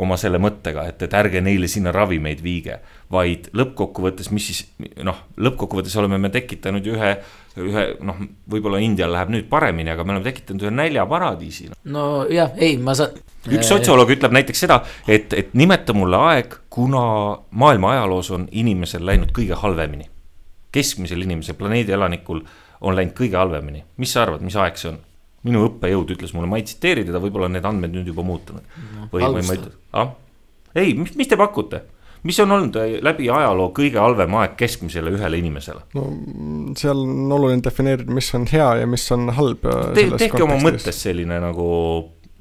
oma selle mõttega, et, et ärge neile sinna ravimeid viige, vaid lõppkokkuvõttes, mis siis noh, lõppkokkuvõttes oleme me tekitanud ühe, ühe noh, võib-olla Indial läheb nüüd paremini, aga me oleme tekitanud ühe näljaparadiisi no.. nojah, ei, ma saan. üks sotsioloog ütleb näiteks seda, et, et nimeta mulle aeg, kuna maailma ajaloos on inimesel läinud kõige halvemini. keskmisel inimesel, planeedi elanikul on läinud kõige halvemini, mis sa arvad, mis aeg see on? Minu õppejõud ütles mulle, ma ei tsiteeri teda, võib-olla on need andmed nüüd juba muutunud no,. või, või ma ütlen, ah, ei, mis, mis te pakute? mis on olnud äh, läbi ajaloo kõige halvem aeg keskmisele ühele inimesele? no seal on oluline defineerida, mis on hea ja mis on halb äh, Te,. tehke oma mõttes selline nagu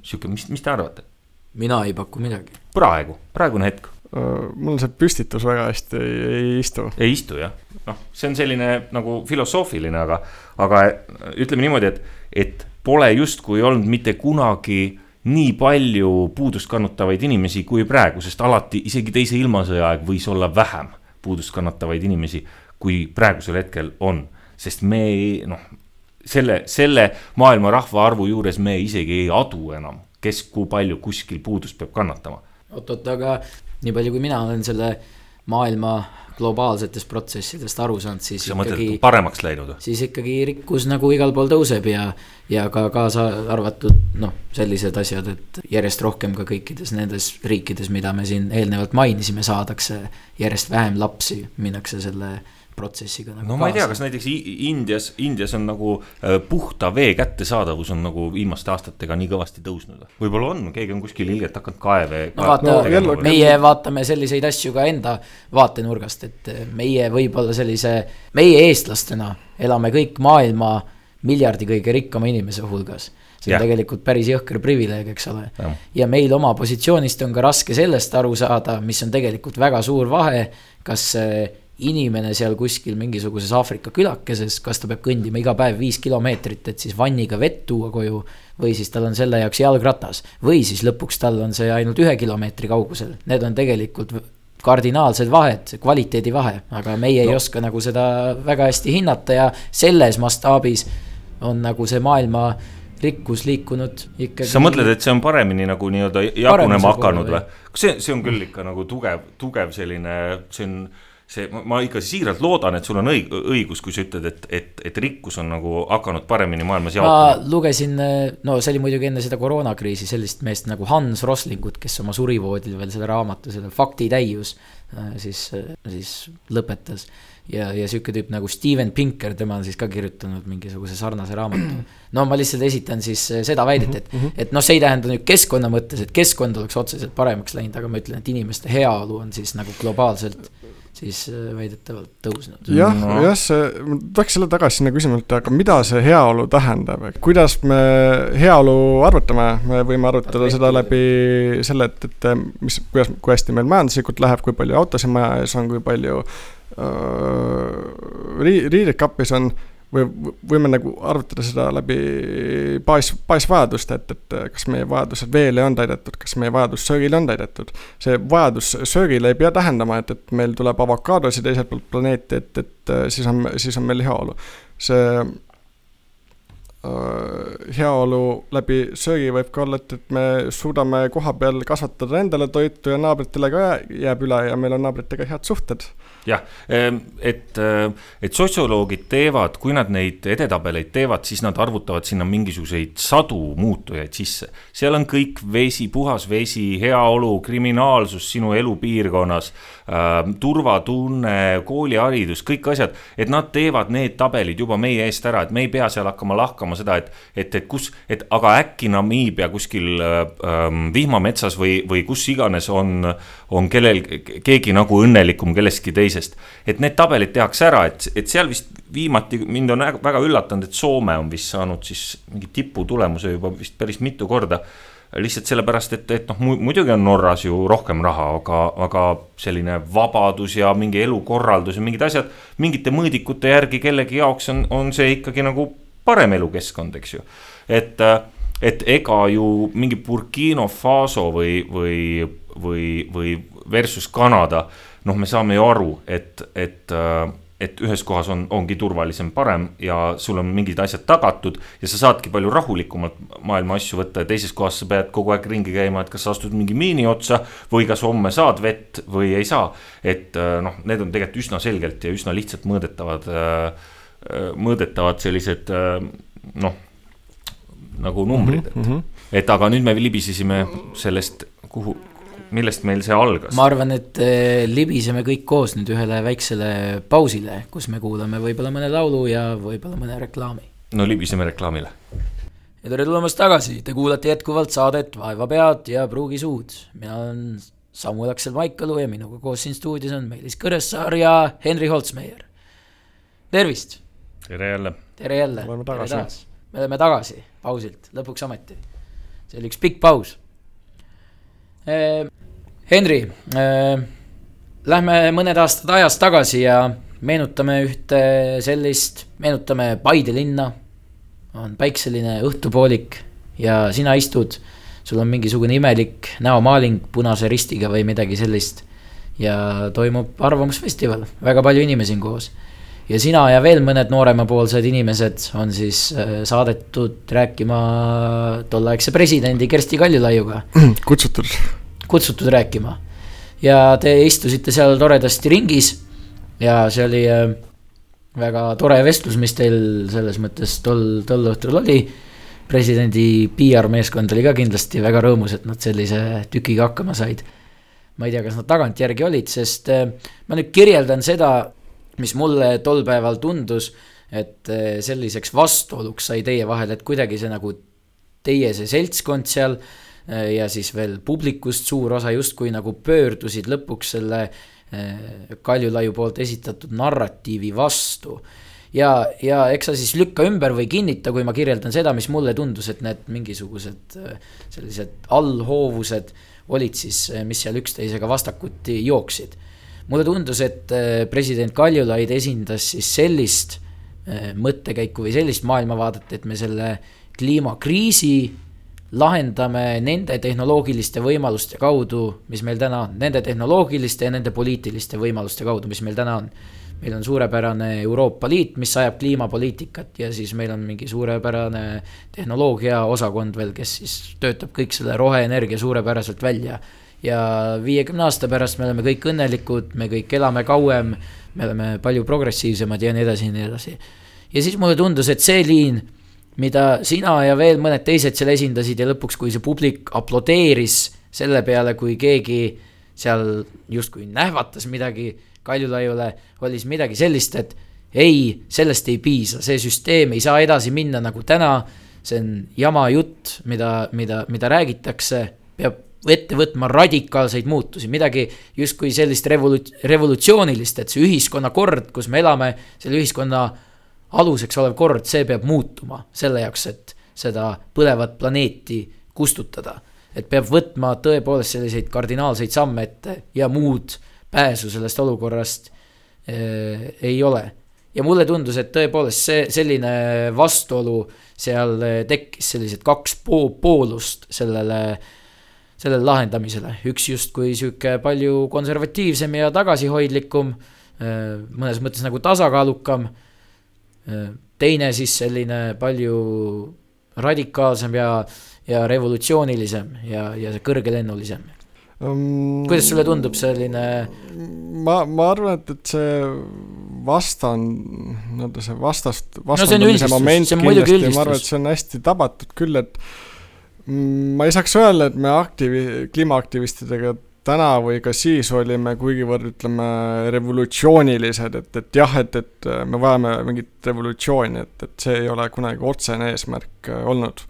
sihuke, mis, mis te arvate? mina ei paku midagi. praegu, praegune hetk uh,. mul see püstitus väga hästi ei, ei istu. ei istu jah, noh, see on selline nagu filosoofiline, aga, aga ütleme niimoodi, et, et pole justkui olnud mitte kunagi nii palju puudust kannatavaid inimesi kui praegu, sest alati isegi teise ilmasõja aeg võis olla vähem puudust kannatavaid inimesi, kui praegusel hetkel on. sest me ei, noh, selle, selle maailma rahvaarvu juures me isegi ei adu enam, kes kui palju kuskil puudust peab kannatama. oot-oot, aga nii palju, kui mina olen selle maailma globaalsetest protsessidest aru saanud, siis sa ikkagi. paremaks läinud? siis ikkagi rikkus nagu igal pool tõuseb ja, ja ka kaasa arvatud noh, sellised asjad, et järjest rohkem ka kõikides nendes riikides, mida me siin eelnevalt mainisime, saadakse järjest vähem lapsi, minnakse selle protsessiga nagu no ma ei tea, kas näiteks Indias, Indias on nagu äh, puhta vee kättesaadavus on nagu viimaste aastatega nii kõvasti tõusnud. võib-olla on, keegi on kuskil ilgelt hakanud kaeve. no vaata no,, meie vaatame selliseid asju ka enda vaatenurgast, et meie võib-olla sellise, meie eestlastena elame kõik maailma miljardi kõige rikkama inimese hulgas see on ja. tegelikult päris jõhker privileeg, eks ole. ja meil oma positsioonist on ka raske sellest aru saada, mis on tegelikult väga suur vahe, kas inimene seal kuskil mingisuguses Aafrika külakeses, kas ta peab kõndima iga päev viis kilomeetrit, et siis vanniga vett tuua koju. või siis tal on selle jaoks jalgratas või siis lõpuks tal on see ainult ühe kilomeetri kaugusel, need on tegelikult kardinaalsed vahed, kvaliteedi vahe, aga meie no. ei oska nagu seda väga hästi hinnata ja selles mastaabis on nagu see maailma rikkus liikunud ikkagi. sa mõtled, et see on paremini nagu nii-öelda jagunema hakanud või? see, see on küll ikka nagu tugev, tugev selline, see on see, ma ikka siiralt loodan, et sul on õig-, õigus, kui sa ütled, et, et, et rikkus on nagu hakanud paremini maailmas jaotuma. ma lugesin, no see oli muidugi enne seda koroonakriisi, sellist meest nagu Hans Roslingut, kes oma surivoodil veel selle raamatu, selle Faktitäius äh, siis, siis lõpetas. ja, ja sihuke tüüp nagu Steven Pinker, tema on siis ka kirjutanud mingisuguse sarnase raamatu. no ma lihtsalt esitan siis äh, seda väidet, et, mhm, mhm. et noh, see ei tähenda nüüd keskkonna mõttes, et keskkond oleks otseselt paremaks läinud, aga ma ütlen, et inimeste heaolu on siis nagu globaalselt siis äh, väidetavalt tõusnud. jah no., jah, see, ma tahaks jälle tagasi sinna küsimuse juurde, aga mida see heaolu tähendab, kuidas me heaolu arvutame, me võime arvutada seda läbi selle, et, et mis, kuidas, kui hästi meil majanduslikult läheb, kui palju autosid maja ees on, kui palju äh, ri-, riideid kapis on või võime nagu arvutada seda läbi baas, baasvajaduste, et, et kas meie vajadused veele on täidetud, kas meie vajadus söögile on täidetud. see vajadus söögile ei pea tähendama, et, et meil tuleb avokaadosid teiselt poolt planeeti, et, et siis on, siis on meil heaolu. see heaolu läbi söögi võib ka olla, et, et me suudame koha peal kasvatada endale toitu ja naabritele ka jääb üle ja meil on naabritega head suhted. jah, ehm, et, äh, et sotsioloogid teevad, kui nad neid edetabeleid teevad, siis nad arvutavad sinna mingisuguseid sadu muutujaid sisse. seal on kõik vesi, puhas vesi, heaolu, kriminaalsus sinu elupiirkonnas äh,, turvatunne, kooliharidus, kõik asjad, et nad teevad need tabelid juba meie eest ära, et me ei pea seal hakkama lahkama vaatama seda, et, et, et kus, et aga äkki Namiibia kuskil ähm, vihmametsas või, või kus iganes on, on kellel, keegi nagu õnnelikum kellestki teisest. et need tabelid tehakse ära, et, et seal vist viimati mind on väga üllatanud, et Soome on vist saanud siis mingi tiputulemuse juba vist päris mitu korda lihtsalt sellepärast, et, et noh, muidugi on Norras ju rohkem raha, aga, aga selline vabadus ja mingi elukorraldus ja mingid asjad. mingite mõõdikute järgi kellegi jaoks on, on see ikkagi nagu parem elukeskkond, eks ju. et, et ega ju mingi Burkina Faso või, või, või, või versus Kanada, noh, me saame ju aru, et, et et ühes kohas on, ongi turvalisem, parem ja sul on mingid asjad tagatud ja sa saadki palju rahulikumalt maailma asju võtta ja teises kohas sa pead kogu aeg ringi käima, et kas sa astud mingi miini otsa või kas homme saad vett või ei saa. et äh, noh, need on tegelikult üsna selgelt ja üsna lihtsalt mõõdetavad, äh, äh, mõõdetavad sellised noh, nagu numbrid, et mm, -hmm. et aga nüüd me libisesime sellest, kuhu millest meil see algas? ma arvan, et eh, libiseme kõik koos nüüd ühele väiksele pausile, kus me kuulame võib-olla mõne laulu ja võib-olla mõne reklaami. no libiseme reklaamile. ja tere tulemast tagasi, te kuulate jätkuvalt saadet Vaeva pead ja pruugi suud. mina olen Samuel Aksel Maikalu ja minuga koos siin stuudios on Meelis Kõressaar ja Henri Holtsmeier. tervist! Tere jälle! tere jälle! oleme tagasi. me oleme tagasi pausilt, lõpuks ometi. see oli üks pikk paus eh, Henri äh,, lähme mõned aastad ajas tagasi ja meenutame ühte sellist, meenutame Paide linna. on päikseline õhtupoolik ja sina istud, sul on mingisugune imelik näomaaling punase ristiga või midagi sellist. ja toimub arvamusfestival, väga palju inimesi on koos. Ja sina ja veel mõned nooremapoolsed inimesed on siis äh, saadetud rääkima tolleaegse presidendi Kersti Kaljulaiuga. kutsutud kutsutud rääkima. ja te istusite seal toredasti ringis ja see oli äh, väga tore vestlus, mis teil selles mõttes tol, tol õhtul oli. presidendi PR meeskond oli ka kindlasti väga rõõmus, et nad sellise tükiga hakkama said. ma ei tea, kas nad tagantjärgi olid, sest äh, ma nüüd kirjeldan seda, mis mulle tol päeval tundus, et äh, selliseks vastuoluks sai teie vahel, et kuidagi see nagu teie see seltskond seal Äh, ja siis veel publikust suur osa justkui nagu pöördusid lõpuks selle äh, Kaljulaiu poolt esitatud narratiivi vastu. ja, ja eks sa siis lükka ümber või kinnita, kui ma kirjeldan seda, mis mulle tundus, et need mingisugused sellised allhoovused olid siis, mis seal üksteisega vastakuti jooksid. Mulle tundus, et president Kaljulaid esindas siis sellist mõttekäiku või sellist maailmavaadet, et me selle kliimakriisi lahendame nende tehnoloogiliste võimaluste kaudu, mis meil täna on, nende tehnoloogiliste ja nende poliitiliste võimaluste kaudu, mis meil täna on. meil on suurepärane Euroopa Liit, mis ajab kliimapoliitikat ja siis meil on mingi suurepärane tehnoloogia osakond veel, kes siis töötab kõik selle roheenergia suurepäraselt välja. Ja viiekümne aasta pärast me oleme kõik õnnelikud, me kõik elame kauem, me oleme palju progressiivsemad ja nii edasi ja nii edasi. ja siis mulle tundus, et see liin mida sina ja veel mõned teised seal esindasid ja lõpuks, kui see publik aplodeeris selle peale, kui keegi seal justkui nähvatas midagi Kaljulaiule, oli siis midagi sellist, et ei, sellest ei piisa, see süsteem ei saa edasi minna nagu täna, see on jama jutt, mida, mida, mida räägitakse, peab ette võtma radikaalseid muutusi, midagi justkui sellist revolu-, revolutsioonilist, et see ühiskonnakord, kus me elame, selle ühiskonna aluseks olev kord, see peab muutuma selle jaoks, et seda põlevat planeeti kustutada. et peab võtma tõepoolest selliseid kardinaalseid samme ette ja muud pääsu sellest olukorrast äh, ei ole. ja mulle tundus, et tõepoolest see selline vastuolu seal tekkis, sellised kaks po poolust sellele sellele lahendamisele, üks justkui sihuke palju konservatiivsem ja tagasihoidlikum, mõnes mõttes nagu tasakaalukam teine siis selline palju radikaalsem ja, ja revolutsioonilisem ja, ja kõrgelennulisem um,. kuidas sulle tundub selline? ma, ma arvan, et, et see vastan, nii-öelda see vastast, vastandamise no, moment kindlasti, ma arvan, et see on hästi tabatud küll, et ma ei saaks öelda, et me aktiivi-, kliimaaktivistidega täna või ka siis olime kuigivõrd, ütleme, revolutsioonilised, et, et jah, et, et me vajame mingit revolutsiooni, et, et see ei ole kunagi otsene eesmärk äh, olnud.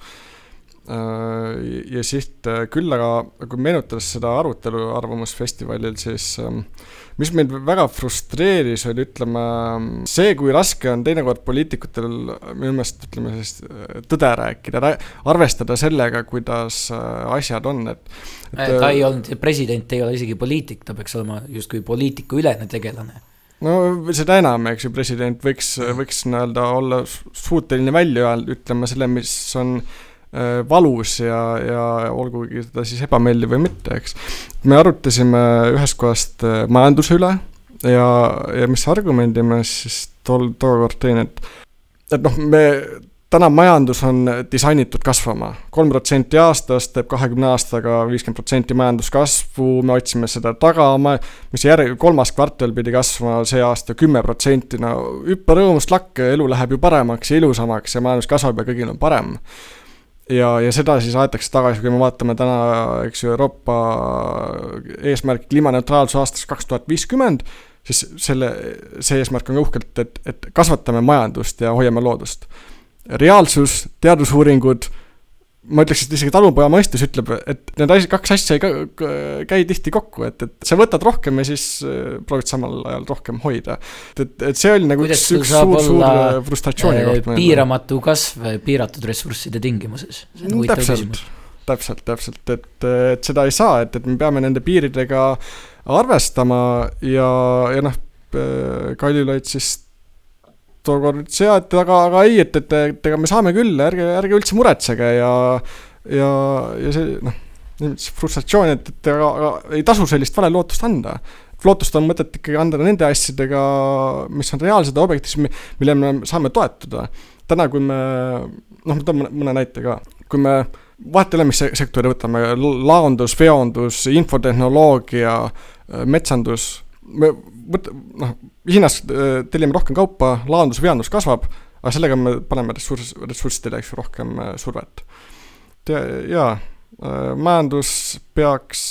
Äh, ja siit küll, aga kui meenutades seda arutelu Arvamusfestivalil, siis ähm, mis mind väga frustreeris, oli ütleme see, kui raske on teinekord poliitikutel minu meelest ütleme siis äh, tõde rääkida, arvestada sellega, kuidas asjad on, et, et. ta ei olnud, president ei ole isegi poliitik, ta peaks olema justkui poliitikuülene tegelane no seda enam, eks ju, president võiks, võiks nii-öelda olla suuteline välja ütlema selle, mis on äh, valus ja, ja olgugi seda siis ebameeldiv või mitte, eks. me arutasime ühest kohast äh, majanduse üle ja, ja mis argumendi ma siis tol, tookord tõin, et, et noh, me täna majandus on disainitud kasvama, kolm protsenti aastas teeb kahekümne aastaga viiskümmend protsenti majanduskasvu, me otsime seda taga, mis järg, kolmas kvartal pidi kasvama see aasta kümme protsenti, no hüppa rõõmust lakke, elu läheb ju paremaks ja ilusamaks ja majandus kasvab ja kõigil on parem. Ja, ja seda siis aetakse tagasi, kui me vaatame täna, eks ju, Euroopa eesmärk kliimaneutraalsus aastaks kaks tuhat viiskümmend, siis selle, see eesmärk on uhkelt, et, et kasvatame majandust ja hoiame loodust. Reaalsus, teadusuuringud, ma ütleks, et isegi talupoja mõistus ütleb, et need asjad, kaks asja ei käi tihti kokku, et, et sa võtad rohkem ja siis äh, proovid samal ajal rohkem hoida. et, et see oli nagu Kuidas üks, üks suur, suur äh, frustratsiooni koht. piiramatu kasv piiratud ressursside tingimuses. täpselt, täpselt, täpselt, et, et seda ei saa, et, et me peame nende piiridega arvestama ja, ja noh, äh, Kaljulaid siis tookord ütles jaa, et aga, aga ei, et, et, et ega me saame küll, ärge, ärge üldse muretsege ja, ja, ja see noh, frustratsioon, et, et aga, aga ei tasu sellist vale lootust anda. lootust on mõtet ikkagi anda nende asjadega, mis on reaalsed ja objektiivsed, mille me saame toetuda. täna, kui me, noh, ma toon mõne, näite ka, kui me vahet ei ole, mis sektori võtame, laondus, veondus, infotehnoloogia, metsandus, me võt-, noh, Hiinas äh, tellime rohkem kaupa, laandus, veandus kasvab, aga sellega me paneme ressurss, ressurssidele, eks ju, rohkem äh, survet. jaa, äh, majandus peaks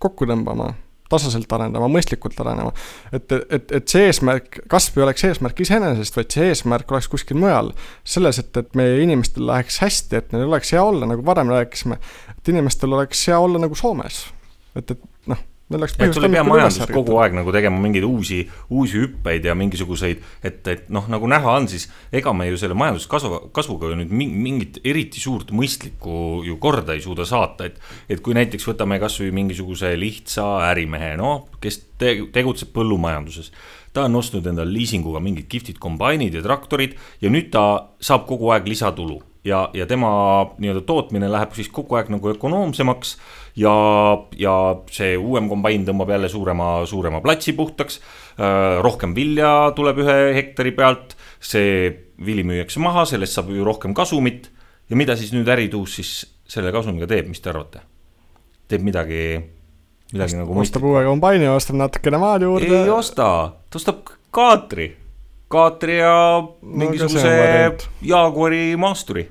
kokku tõmbama, tasaselt arenema, mõistlikult arenema. et, et, et see eesmärk, kasv ei oleks eesmärk iseenesest, vaid see eesmärk oleks kuskil mujal. selles, et, et meie inimestel läheks hästi, et neil oleks hea olla, nagu varem rääkisime, et inimestel oleks hea olla nagu Soomes. et, et põhjust. sul ei pea majandus kogu aeg nagu tegema mingeid uusi, uusi hüppeid ja mingisuguseid, et, et noh, nagu näha on, siis ega me ju selle majanduskasvu, kasvuga ju nüüd mingit eriti suurt mõistlikku ju korda ei suuda saata, et. et kui näiteks võtame kasvõi mingisuguse lihtsa ärimehe, noh, kes te, tegutseb põllumajanduses ta on ostnud endale liisinguga mingid kihvtid kombainid ja traktorid ja nüüd ta saab kogu aeg lisatulu ja, ja tema nii-öelda tootmine läheb siis kogu aeg nagu ökonoomsemaks ja, ja see uuem kombain tõmbab jälle suurema, suurema platsi puhtaks. Äh, rohkem vilja tuleb ühe hektari pealt, see vili müüakse maha, sellest saab ju rohkem kasumit. ja mida siis nüüd ärituus siis selle kasumiga teeb, mis te arvate? teeb midagi, midagi Ost, nagu. ostab uue kombaini, ostab natukene maad juurde. ei osta, ta ostab kaatri, kaatri ja mingisuguse no, Jaguari maasturi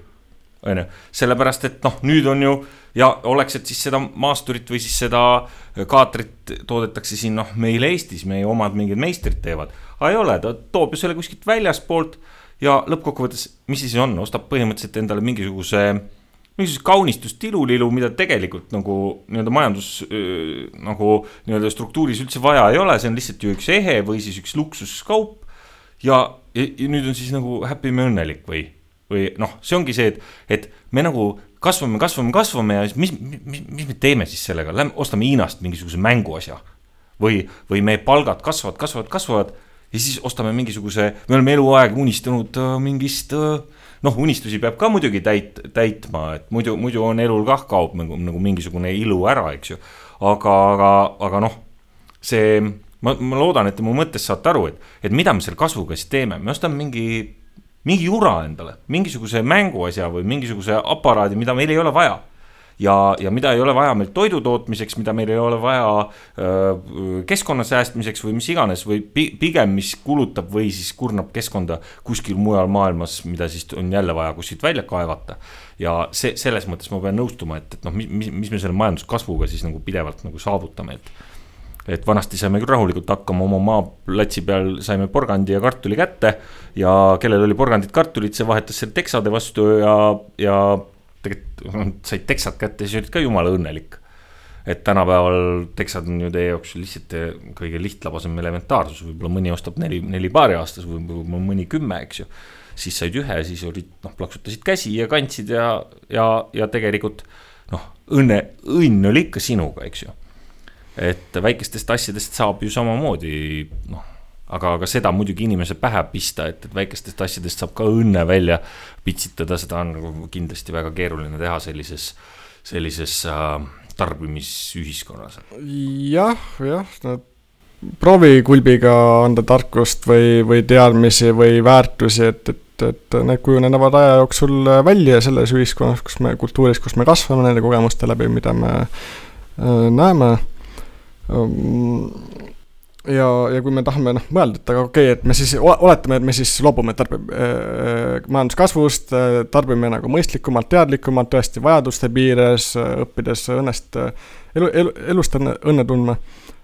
on ju, sellepärast et noh, nüüd on ju ja oleks, et siis seda maasturit või siis seda kaatrit toodetakse siin noh, meil Eestis, meie omad mingid meistrid teevad. aga ei ole, ta toob ju selle kuskilt väljaspoolt ja lõppkokkuvõttes, mis siis on, ostab põhimõtteliselt endale mingisuguse mingisugust kaunistust tilulilu, mida tegelikult nagu nii-öelda majandus nagu nii-öelda struktuuris üldse vaja ei ole, see on lihtsalt ju üks ehe või siis üks luksuskaup. Ja, ja, nüüd on siis nagu happy me õnnelik või või noh, see ongi see, et, et me nagu kasvame, kasvame, kasvame ja mis, mis, mis me teeme siis sellega, lähme ostame Hiinast mingisuguse mänguasja. või, või meie palgad kasvavad, kasvavad, kasvavad ja siis ostame mingisuguse, me oleme eluaeg unistanud äh, mingist äh, noh, unistusi peab ka muidugi täit-, täitma, et muidu, muidu on elul kah kaob nagu, nagu mingisugune ilu ära, eks ju. aga, aga, aga noh, see, ma, ma loodan, et te mu mõttest saate aru, et, et mida me selle kasvuga siis teeme, me ostame mingi mingi jura endale, mingisuguse mänguasja või mingisuguse aparaadi, mida meil ei ole vaja. ja, ja mida ei ole vaja meil toidu tootmiseks, mida meil ei ole vaja öö, keskkonna säästmiseks või mis iganes või pi, pigem, mis kulutab või siis kurnab keskkonda kuskil mujal maailmas, mida siis on jälle vaja kuskilt välja kaevata. ja see, selles mõttes ma pean nõustuma, et, et noh, mis, mis me selle majanduskasvuga siis nagu pidevalt nagu saavutame, et et vanasti saime küll rahulikult hakkama, oma maaplatsi peal saime porgandi ja kartuli kätte. ja kellel oli porgandit, kartulit, see vahetas selle teksade vastu ja, ja tegelikult said teksad kätte, siis olid ka jumala õnnelik. et tänapäeval teksad on ju teie jaoks lihtsalt kõige lihtlabasem elementaarsus, võib-olla mõni ostab neli, neli paari aastas või võib-olla mõni kümme, eks ju. siis said ühe, siis olid noh, plaksutasid käsi ja kandsid ja, ja, ja tegelikult noh, õnne, õnn oli ikka sinuga, eks ju et väikestest asjadest saab ju samamoodi noh, aga, aga seda muidugi inimese pähe pista, et, et väikestest asjadest saab ka õnne välja pitsitada, seda on nagu kindlasti väga keeruline teha sellises, sellises äh, tarbimisühiskonnas. jah, jah, nad proovi kulbiga anda tarkust või, või teadmisi või väärtusi, et, et, et need kujunevad aja jooksul välja selles ühiskonnas, kus me, kultuuris, kus me kasvame nende kogemuste läbi, mida me äh, näeme Ehm, ja, ja kui me tahame noh, mõelda, et aga okei okay,, et me siis oletame, et me siis loobume tarbi- äh,, majanduskasvust äh,, tarbime nagu mõistlikumalt, teadlikumalt, tõesti vajaduste piires äh,, õppides õnnest äh, elu, elu, elust õnne, õnne tundma,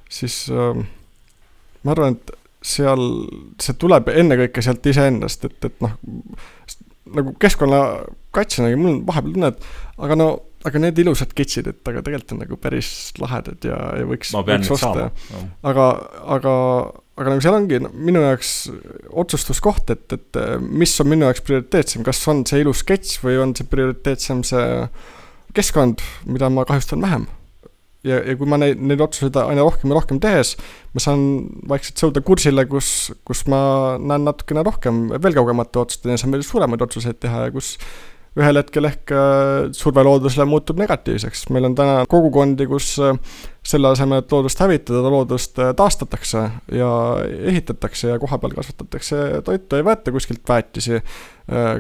siis äh, ma arvan, et seal, see tuleb ennekõike sealt iseendast, et, et noh, nagu keskkonnakaitsjana nagu mul on vahepeal tunne, et aga no aga need ilusad kitsid, et aga tegelikult on nagu päris lahedad ja, ja võiks, võiks osta. aga, aga, aga nagu seal ongi no, minu jaoks otsustuskoht, et, et äh, mis on minu jaoks prioriteetsem, kas on see ilus sketš või on see prioriteetsem see keskkond, mida ma kahjustan vähem. ja, ja kui ma neid, neid otsuseid aina rohkem ja rohkem tehes, ma saan vaikselt sõuda kursile, kus, kus ma näen natukene rohkem veel kaugemate otsusteni ja saan veel suuremaid otsuseid teha ja kus ühel hetkel ehk äh, surve loodusele muutub negatiivseks, meil on täna kogukondi, kus äh, selle asemel, et loodust hävitada, loodust äh, taastatakse ja ehitatakse ja kohapeal kasvatatakse toitu, ei võeta kuskilt väetisi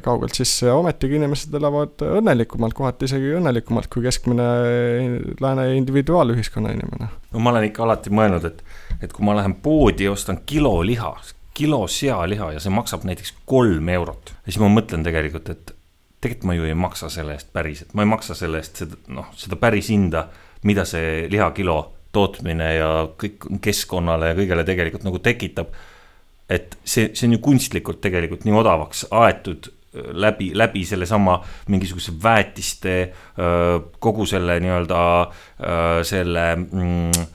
kaugelt sisse ja ometigi inimesed elavad õnnelikumalt, kohati isegi õnnelikumalt kui keskmine lääne individuaalühiskonna inimene. no ma olen ikka alati mõelnud, et, et kui ma lähen poodi ja ostan kilo liha, kilo sealiha ja see maksab näiteks kolm eurot, siis ma mõtlen tegelikult, et tegelikult ma ju ei maksa selle eest päriselt, ma ei maksa selle eest seda, noh, seda päris hinda, mida see lihakilo tootmine ja kõik keskkonnale ja kõigele tegelikult nagu tekitab. et see, see on ju kunstlikult tegelikult nii odavaks aetud äh, läbi, läbi sellesama mingisuguse väetiste, äh, kogu selle nii-öelda äh, selle mm,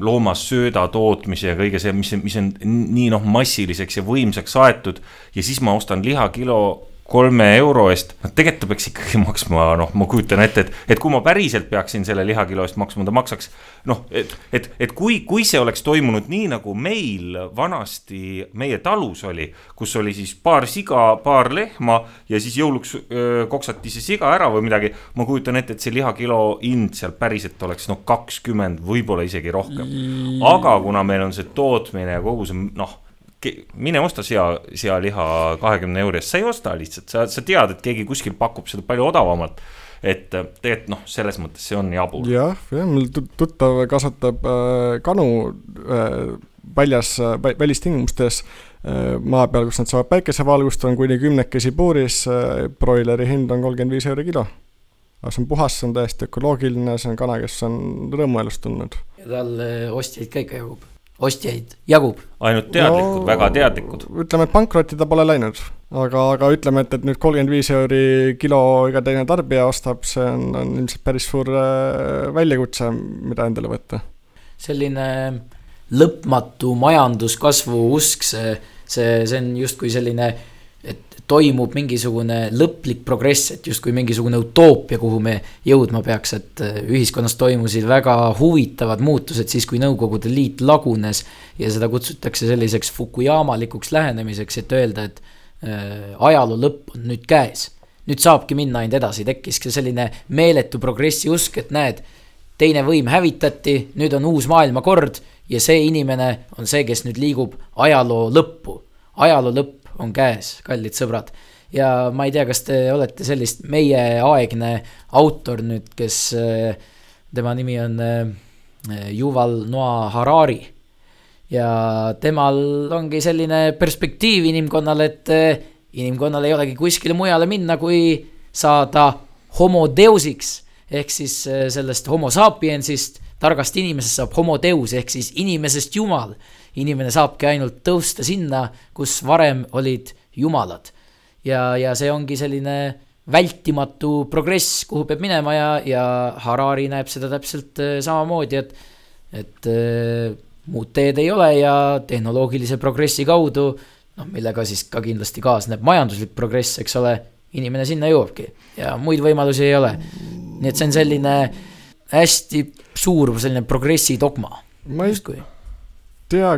loomassööda tootmise ja kõige see, mis, mis on nii noh, massiliseks ja võimsaks aetud. ja siis ma ostan lihakilo kolme euro eest, no tegelikult ta peaks ikkagi maksma, noh, ma kujutan ette, et, et kui ma päriselt peaksin selle lihakilo eest maksma, ta maksaks. noh, et, et, et kui, kui see oleks toimunud nii nagu meil vanasti meie talus oli, kus oli siis paar siga, paar lehma ja siis jõuluks öö, koksati see siga ära või midagi. ma kujutan ette, et see lihakilo hind seal päriselt oleks noh, kakskümmend, võib-olla isegi rohkem. Mm. aga kuna meil on see tootmine ja kogu see noh mine osta sea, sealiha kahekümne euro eest, sa ei osta lihtsalt, sa, sa tead, et keegi kuskil pakub seda palju odavamalt. et äh, tegelikult noh, selles mõttes see on jabur. jah, jah, mul tuttav kasvatab äh, kanu äh, väljas äh,, välistingimustes äh, maa peal, kus nad saavad päikesevalgust, on kuni kümnekesi puuris äh,, broileri hind on kolmkümmend viis euri kilo aga see on puhas, see on täiesti ökoloogiline, see on kana, kes on rõõmu elust tundnud. ja talle äh, ostjaid ka ikka jagub ostjaid jagub. ainult teadlikud no,, väga teadlikud. ütleme, et pankrotti ta pole läinud, aga, aga ütleme, et, et nüüd kolmkümmend viis euri kilo iga teine tarbija ostab, see on, on ilmselt päris suur äh, väljakutse, mida endale võtta. selline lõpmatu majanduskasvu usk, see, see, see on justkui selline äh, toimub mingisugune lõplik progress, et justkui mingisugune utoopia, kuhu me jõudma peaks, et äh, ühiskonnas toimusid väga huvitavad muutused siis, kui Nõukogude Liit lagunes. ja seda kutsutakse selliseks Fukuyamalikuks lähenemiseks, et öelda, et äh, ajaloo lõpp on nüüd käes. nüüd saabki minna ainult edasi, tekkis selline meeletu progressi usk, et näed, teine võim hävitati, nüüd on uus maailmakord ja see inimene on see, kes nüüd liigub ajaloo lõppu. ajaloo lõpp on käes, kallid sõbrad. ja ma ei tea, kas te olete sellist meieaegne autor nüüd, kes, eh, tema nimi on eh, eh, Yuval Noa Harari. ja temal ongi selline perspektiiv inimkonnal, et inimkonnal ei olegi kuskile mujale minna, kui saada homodeusiks ehk siis sellest homo sapiensist targast inimesest saab homo deus ehk siis inimesest jumal inimene saabki ainult tõusta sinna, kus varem olid jumalad. ja, ja see ongi selline vältimatu progress, kuhu peab minema ja, ja Harari näeb seda täpselt äh, samamoodi, et et äh, muud teed ei ole ja tehnoloogilise progressi kaudu, noh, millega siis ka kindlasti kaasneb majanduslik progress, eks ole, inimene sinna jõuabki ja muid võimalusi ei ole. nii et see on selline hästi suur selline progressi dogma. ma just, tea,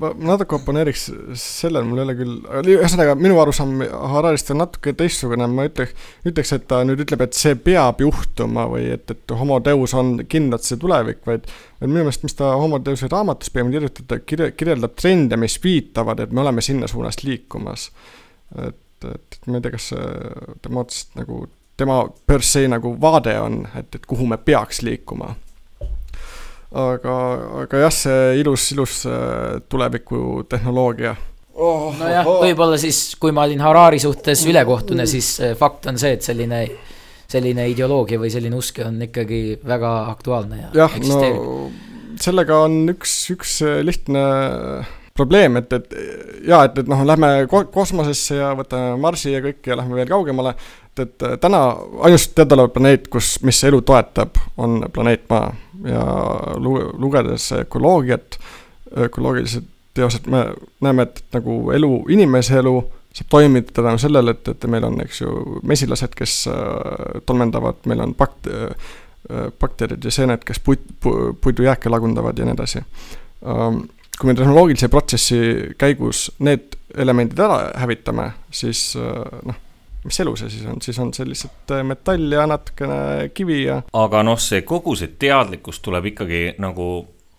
ma natuke oponeeriks sellele, mul ei ole küll, ühesõnaga minu arusaam Hararist on natuke teistsugune, ma ütleks, ütleks, et ta nüüd ütleb, et see peab juhtuma või et, et homo deus on kindlalt see tulevik, vaid vaid minu meelest, mis ta Homo Deusi raamatus pigem kirjutab, ta kirja, kirjeldab trende, mis viitavad, et me oleme sinna suunas liikumas. et, et, et ma ei tea, kas tema otsast nagu, tema per se nagu vaade on, et, et kuhu me peaks liikuma aga, aga jah, see ilus, ilus äh, tulevikutehnoloogia oh,. nojah oh., võib-olla siis, kui ma olin Harari suhtes ülekohtune, siis äh, fakt on see, et selline, selline ideoloogia või selline usk on ikkagi väga aktuaalne ja jah, no sellega on üks, üks äh, lihtne probleem, et, et jaa, et, et noh, lähme ko kosmosesse ja võtame Marsi ja kõik ja lähme veel kaugemale, et, et täna ainus teadaolev planeet, kus, mis elu toetab, on planeet Maa ja lu-, lugedes ökoloogiat, ökoloogilised teosed, me näeme, et nagu elu, inimese elu saab toimida tänu sellele, et, et meil on, eks ju, mesilased, kes äh, tolmendavad, meil on bakt-, äh, bakterid ja seened, kes puit, pu-, puidujääke lagundavad ja nii edasi. Ähm, kui me tehnoloogilise protsessi käigus need elemendid ära hävitame, siis äh, noh mis elu see siis on, siis on see lihtsalt äh, metall ja natukene kivi ja. aga noh, see kogu see teadlikkus tuleb ikkagi nagu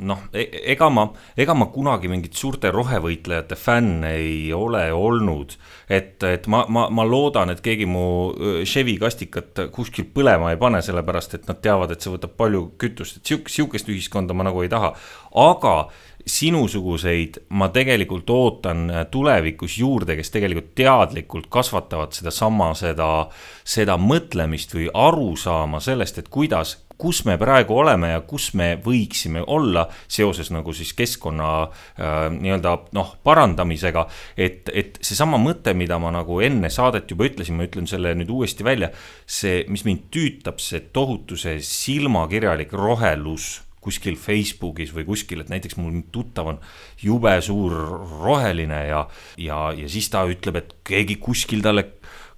noh, e-, ega ma, ega ma kunagi mingit suurte rohevõitlejate fänn ei ole olnud. et, et ma, ma, ma loodan, et keegi mu Chevy kastikat kuskil põlema ei pane, sellepärast et nad teavad, et see võtab palju kütust, et sihukest, sihukest ühiskonda ma nagu ei taha. aga sinusuguseid ma tegelikult ootan tulevikus juurde, kes tegelikult teadlikult kasvatavad sedasama, seda, seda mõtlemist või arusaama sellest, et kuidas, kus me praegu oleme ja kus me võiksime olla seoses nagu siis keskkonna äh, nii-öelda noh, parandamisega. et, et seesama mõte, mida ma nagu enne saadet juba ütlesin, ma ütlen selle nüüd uuesti välja. see, mis mind tüütab, see tohutu see silmakirjalik rohelus kuskil Facebookis või kuskil, et näiteks mul tuttav on jube suur roheline ja, ja, ja siis ta ütleb, et keegi kuskil talle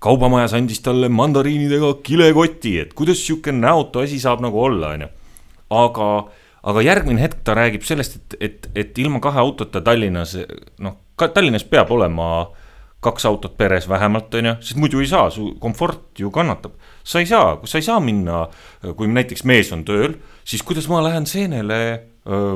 kaubamajas andis talle mandariinidega kilekoti, et kuidas sihuke näotu asi saab nagu olla, onju. aga, aga järgmine hetk ta räägib sellest, et, et, et ilma kahe autota Tallinnas, noh, Tallinnas peab olema kaks autot peres vähemalt, onju, sest muidu ei saa, su komfort ju kannatab. sa ei saa, sa ei saa minna, kui näiteks mees on tööl siis kuidas ma lähen seenele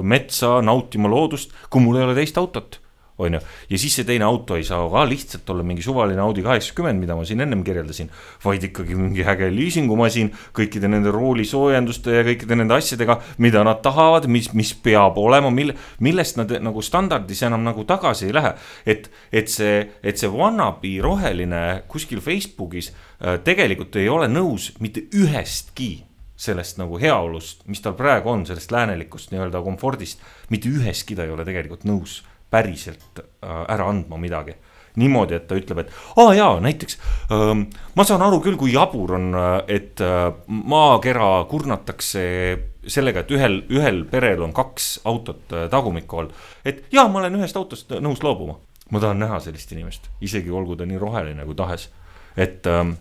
metsa nautima loodust, kui mul ei ole teist autot on ju, ja siis see teine auto ei saa ka lihtsalt olla mingi suvaline Audi kaheksakümmend, mida ma siin ennem kirjeldasin, vaid ikkagi mingi äge liisingumasin kõikide nende roolisoojenduste ja kõikide nende asjadega, mida nad tahavad, mis, mis peab olema, mille, millest nad nagu standardis enam nagu tagasi ei lähe. et, et see, et see wannabe roheline kuskil Facebookis äh, tegelikult ei ole nõus mitte ühestki sellest nagu heaolust, mis tal praegu on, sellest läänelikust nii-öelda komfordist, mitte üheski ta ei ole tegelikult nõus päriselt äh, ära andma midagi. niimoodi, et ta ütleb, et aa jaa, näiteks ähm, ma saan aru küll, kui jabur on, äh, et äh, maakera kurnatakse sellega, et ühel, ühel perel on kaks autot tagumiku all. et jaa, ma olen ühest autost nõus loobuma. ma tahan näha sellist inimest, isegi olgu ta nii roheline kui tahes, et ähm,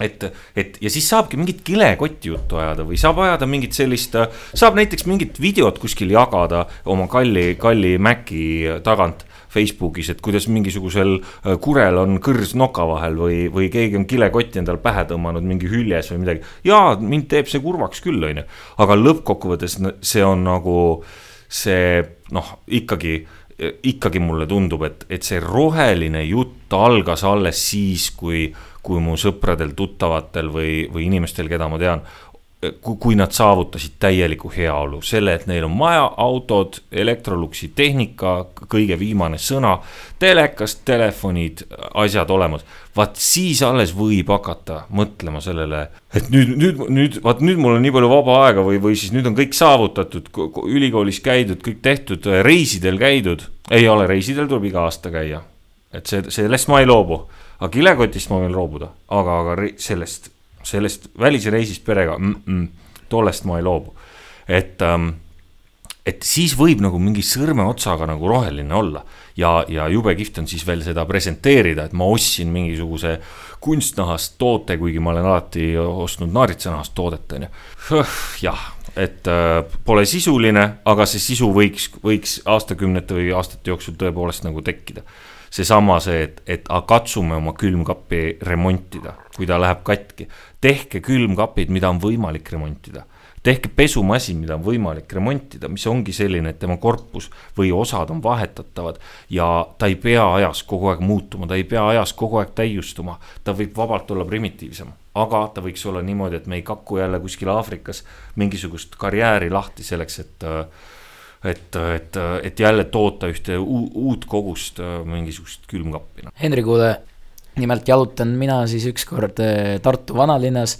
et, et ja siis saabki mingit kilekotti juttu ajada või saab ajada mingit sellist, saab näiteks mingit videot kuskil jagada oma kalli, kalli Maci tagant. Facebookis, et kuidas mingisugusel äh, kurel on kõrs noka vahel või, või keegi on kilekotti endale pähe tõmmanud mingi hüljes või midagi. jaa, mind teeb see kurvaks küll, on ju, aga lõppkokkuvõttes see on nagu see noh, ikkagi ikkagi mulle tundub, et, et see roheline jutt algas alles siis, kui kui mu sõpradel-tuttavatel või, või inimestel, keda ma tean, kui nad saavutasid täieliku heaolu, selle, et neil on maja, autod, Electroluxi tehnika, kõige viimane sõna, telekas, telefonid, asjad olemas. vaat siis alles võib hakata mõtlema sellele, et nüüd, nüüd, nüüd, vaat nüüd mul on nii palju vaba aega või, või siis nüüd on kõik saavutatud, ülikoolis käidud, kõik tehtud, reisidel käidud. ei ole, reisidel tuleb iga aasta käia. et see, sellest ma ei loobu aga kilekotist ma võin loobuda, aga, aga sellest, sellest välisreisist perega mm, -mm, tollest ma ei loobu. et ähm,, et siis võib nagu mingi sõrmeotsaga nagu roheline olla ja, ja jube kihvt on siis veel seda presenteerida, et ma ostsin mingisuguse kunstnahast toote, kuigi ma olen alati ostnud naaritsanahast toodet, on ju. jah, et äh, pole sisuline, aga see sisu võiks, võiks aastakümnete või aastate jooksul tõepoolest nagu tekkida. Seesama see, et, et a, katsume oma külmkappi remontida, kui ta läheb katki. tehke külmkapid, mida on võimalik remontida tehke pesumasin, mida on võimalik remontida, mis ongi selline, et tema korpus või osad on vahetatavad ja ta ei pea ajas kogu aeg muutuma, ta ei pea ajas kogu aeg täiustuma, ta võib vabalt olla primitiivsem aga ta võiks olla niimoodi, et me ei kaku jälle kuskil Aafrikas mingisugust karjääri lahti selleks, et et, et, et jälle toota ühte uut kogust mingisugust külmkappi. Noh. Henri, kuule, nimelt jalutan mina siis ükskord eh, Tartu vanalinnas,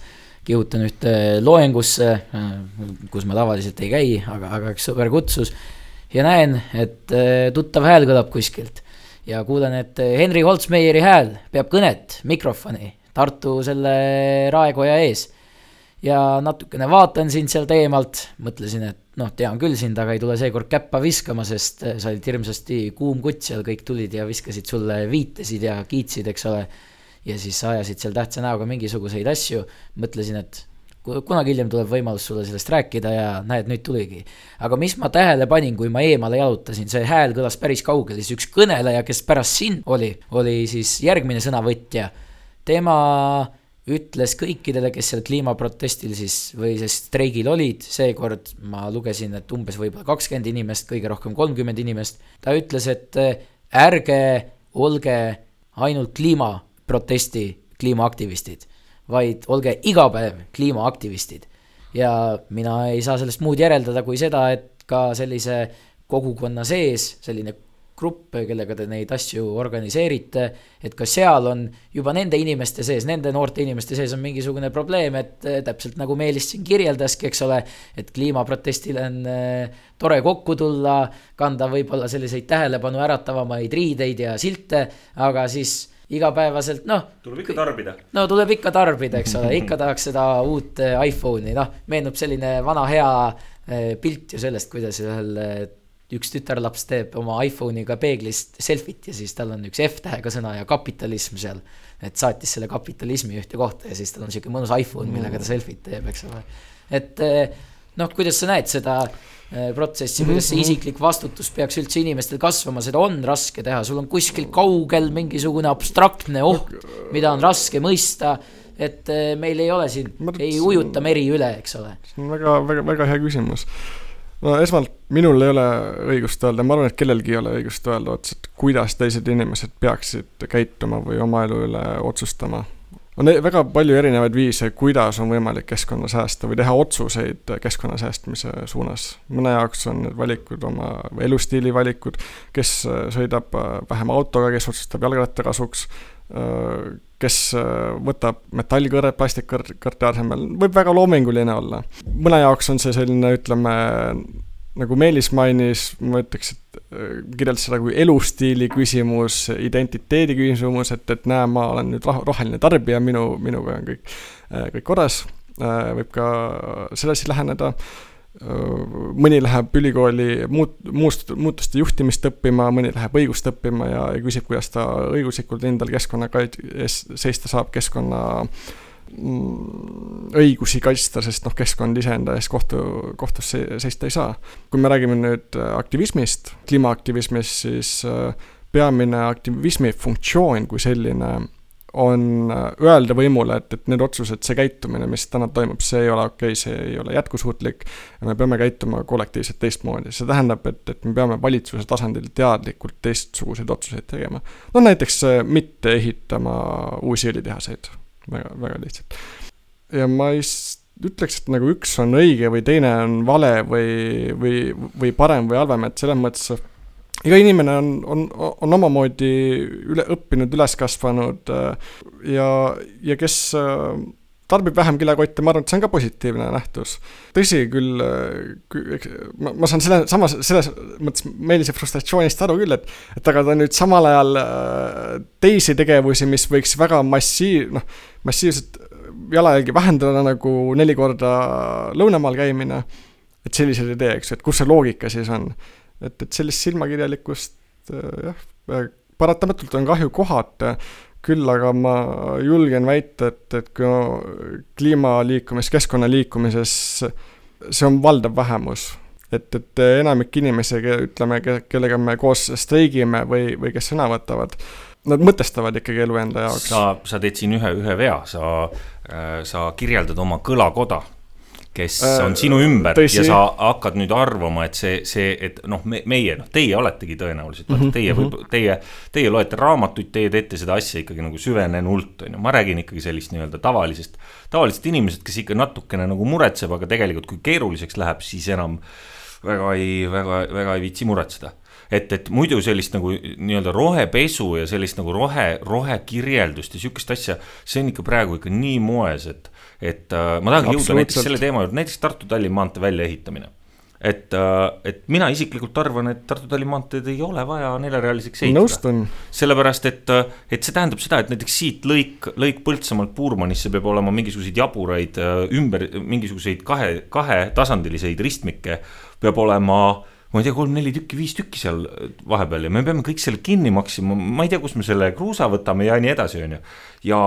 kihutan ühte loengusse, eh, kus ma tavaliselt ei käi, aga, aga üks sõber kutsus ja näen, et tuttav hääl kõlab kuskilt ja kuulen, et Henri Holtsmeieri hääl peab kõnet mikrofoni Tartu selle raekoja ees. ja natukene vaatan sind sealt eemalt, mõtlesin, et noh, tean küll sind, aga ei tule seekord käppa viskama, sest äh, sa olid hirmsasti kuum kutt seal, kõik tulid ja viskasid sulle viitesid ja kiitsid, eks ole. ja siis ajasid seal tähtsa näoga mingisuguseid asju, mõtlesin, et kunagi hiljem tuleb võimalus sulle sellest rääkida ja näed, nüüd tuligi. aga mis ma tähele panin, kui ma eemale jalutasin, see hääl kõlas päris kaugel, siis üks kõneleja, kes pärast sind oli, oli siis järgmine sõnavõtja tema ütles kõikidele, kes seal kliimaprotestil siis või siis streigil olid, seekord ma lugesin, et umbes võib-olla kakskümmend inimest, kõige rohkem kolmkümmend inimest, ta ütles, et eh, ärge olge ainult kliimaprotesti kliimaaktivistid, vaid olge iga päev kliimaaktivistid. ja mina ei saa sellest muud järeldada kui seda, et ka sellise kogukonna sees selline gruppe, kellega te neid asju organiseerite, et ka seal on juba nende inimeste sees, nende noorte inimeste sees on mingisugune probleem, et äh, täpselt nagu Meelis siin kirjeldaski, eks ole, et kliimaprotestile on äh, tore kokku tulla, kanda võib-olla selliseid tähelepanu äratavamaid riideid ja silte, aga siis igapäevaselt noh. tuleb ikka tarbida. no tuleb ikka tarbida, eks ole, ikka tahaks seda uut äh, iPhone'i, noh, meenub selline vana hea pilt ju sellest, kuidas ühel üks tütarlaps teeb oma iPhone'iga peeglist selfit ja siis tal on üks F-tähega sõna ja kapitalism seal. et saatis selle kapitalismi ühte kohta ja siis tal on sihuke mõnus iPhone, millega ta selfit teeb, eks ole. et eh, noh, kuidas sa näed seda eh, protsessi, kuidas see mhm. isiklik vastutus peaks üldse inimestel kasvama, seda on raske teha, sul on kuskil kaugel mingisugune abstraktne oht, mida on raske mõista et eh, meil ei ole siin, ei ujuta meri üle, eks ole. see on väga, väga, väga hea küsimus no esmalt, minul ei ole õigust öelda, ma arvan, et kellelgi ei ole õigust öelda otseselt, kuidas teised inimesed peaksid käituma või oma elu üle otsustama. on e-, väga palju erinevaid viise, kuidas on võimalik keskkonda säästa või teha otsuseid keskkonna säästmise suunas. mõne jaoks on need valikud oma elustiili valikud, kes sõidab vähem autoga, kes otsustab jalgratta kasuks kes äh, võtab metallkõrre plastikkõrte asemel, võib väga loominguline olla. mõne jaoks on see selline, ütleme, nagu Meelis mainis, ma ütleks, et äh, kirjeldas seda kui elustiili küsimus, identiteedi küsimus, et, et näe, ma olen nüüd roheline tarbija, minu, minuga on kõik, äh, kõik korras. võib ka sedasi läheneda mõni läheb ülikooli muut-, muust, muutuste juhtimist õppima, mõni läheb õigust õppima ja, ja küsib, kuidas ta õiguslikult endal keskkonna ees seista saab, keskkonna mm, õigusi kaitsta, sest noh, keskkond iseenda eest kohtu, kohtus seista ei saa. kui me räägime nüüd aktivismist, kliimaaktivismist, siis peamine aktivismi funktsioon kui selline on äh, öelda võimule, et, et need otsused, see käitumine, mis täna toimub, see ei ole okei okay,, see ei ole jätkusuutlik. ja me peame käituma kollektiivselt teistmoodi, see tähendab, et, et me peame valitsuse tasandil teadlikult teistsuguseid otsuseid tegema. no näiteks äh, mitte ehitama uusi õlitehaseid, väga, väga lihtsalt. ja ma ei ütleks, et nagu üks on õige või teine on vale või, või, või parem või halvem, et selles mõttes iga inimene on, on, on omamoodi üle, õppinud, üles kasvanud äh, ja, ja kes äh, tarbib vähem kilekotte, ma arvan, et see on ka positiivne nähtus. tõsi küll, äh, ma, ma saan selle, samas selles mõttes Meelise frustratsioonist aru küll, et, et aga ta nüüd samal ajal teisi tegevusi, mis võiks väga massiiv-, noh, massiivselt jalajälgi vähendada, nagu neli korda lõunamaal käimine, et selliseid ei tee, eks ju, et kus see loogika siis on et, et sellist silmakirjalikkust äh, jah, äh, paratamatult on kahju kohata, küll aga ma julgen väita, et, et kui kliimaliikumises, keskkonnaliikumises see on valdav vähemus et, et enamik inimesi, ütleme, kellega me koos streigime või, või kes sõna võtavad, nad mõtestavad ikkagi elu enda jaoks. sa, sa teed siin ühe, ühe vea, sa, äh, sa kirjeldad oma kõlakoda kes äh, on sinu ümber tõsi. ja sa hakkad nüüd arvama, et see, see, et noh, me, meie, noh, teie oletegi tõenäoliselt mm, -hmm. teie võib, mhm. teie, teie loete raamatuid, teie teete seda asja ikkagi nagu süvenenult, on ju, ma räägin ikkagi sellist nii-öelda tavalisest, tavalisest inimesest, kes ikka natukene nagu muretseb, aga tegelikult, kui keeruliseks läheb, siis enam väga ei, väga, väga ei viitsi muretseda et, et muidu sellist nagu nii-öelda rohepesu ja sellist nagu rohe, rohekirjeldust ja sihukest asja, see on ikka praegu ikka nii moes, et, et äh, ma tahangi jõuda näiteks selle teema juurde, näiteks Tartu-Tallinna maantee väljaehitamine. Et, äh, et mina isiklikult arvan, et Tartu-Tallinna maanteed ei ole vaja neljarealiseks ehitada. sellepärast, et, äh, et see tähendab seda, et näiteks siit lõik, lõik Põltsamaalt Puurmanisse peab olema mingisuguseid jaburaid äh, ümber, mingisuguseid kahe, kahetasandiliseid ristmikke. Peab olema äh, ma ei tea, kolm-neli tükki, viis tükki seal vahepeal ja me peame kõik selle kinni maksima, ma ei tea, kust me selle kruusa võtame ja nii edasi, on ju. ja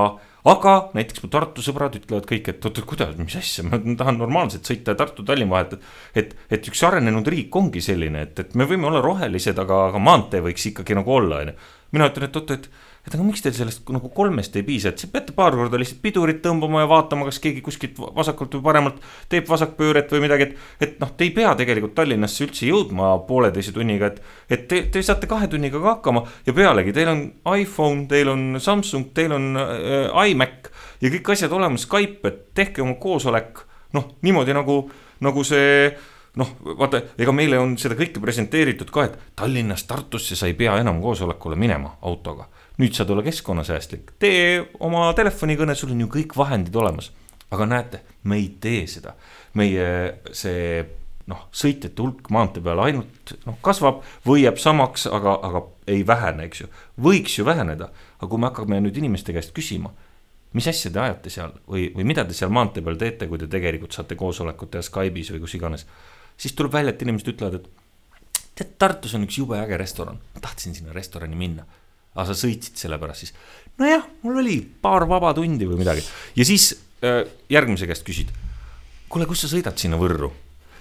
aga näiteks mu Tartu sõbrad ütlevad kõik, et oot, kuidas, mis asja, ma tahan normaalselt sõita Tartu-Tallinna vahet, et. et, et üks arenenud riik ongi selline, et, et me võime olla rohelised, aga, aga maantee võiks ikkagi nagu olla, on ju. mina ütlen, et oot, et et aga miks teil sellest nagu kolmest ei piisa, et te peate paar korda lihtsalt pidurit tõmbama ja vaatama, kas keegi kuskilt vasakult või paremalt teeb vasakpööret või midagi, et. et noh, te ei pea tegelikult Tallinnasse üldse jõudma pooleteise tunniga, et, et te, te saate kahe tunniga ka hakkama ja pealegi teil on iPhone, teil on Samsung, teil on äh, iMac ja kõik asjad olemas, Skype, et tehke oma koosolek noh, niimoodi nagu, nagu see noh, vaata, ega meile on seda kõike presenteeritud ka, et Tallinnast Tartusse sa ei pea enam koosolekule minema autoga nüüd saad olla keskkonnasäästlik, tee oma telefonikõne, sul on ju kõik vahendid olemas. aga näete, me ei tee seda, meie see noh, sõitjate hulk maantee peal ainult noh, kasvab või jääb samaks, aga, aga ei vähene, eks ju. võiks ju väheneda, aga kui me hakkame nüüd inimeste käest küsima, mis asja te ajate seal või, või mida te seal maantee peal teete, kui te tegelikult saate koosolekut teha Skype'is või kus iganes. siis tuleb välja, et inimesed ütlevad, et tead, Tartus on üks jube äge restoran, tahtsin sinna restorani minna aga sa sõitsid selle pärast siis. nojah, mul oli paar vaba tundi või midagi ja siis äh, järgmise käest küsid. kuule, kus sa sõidad sinna Võrru?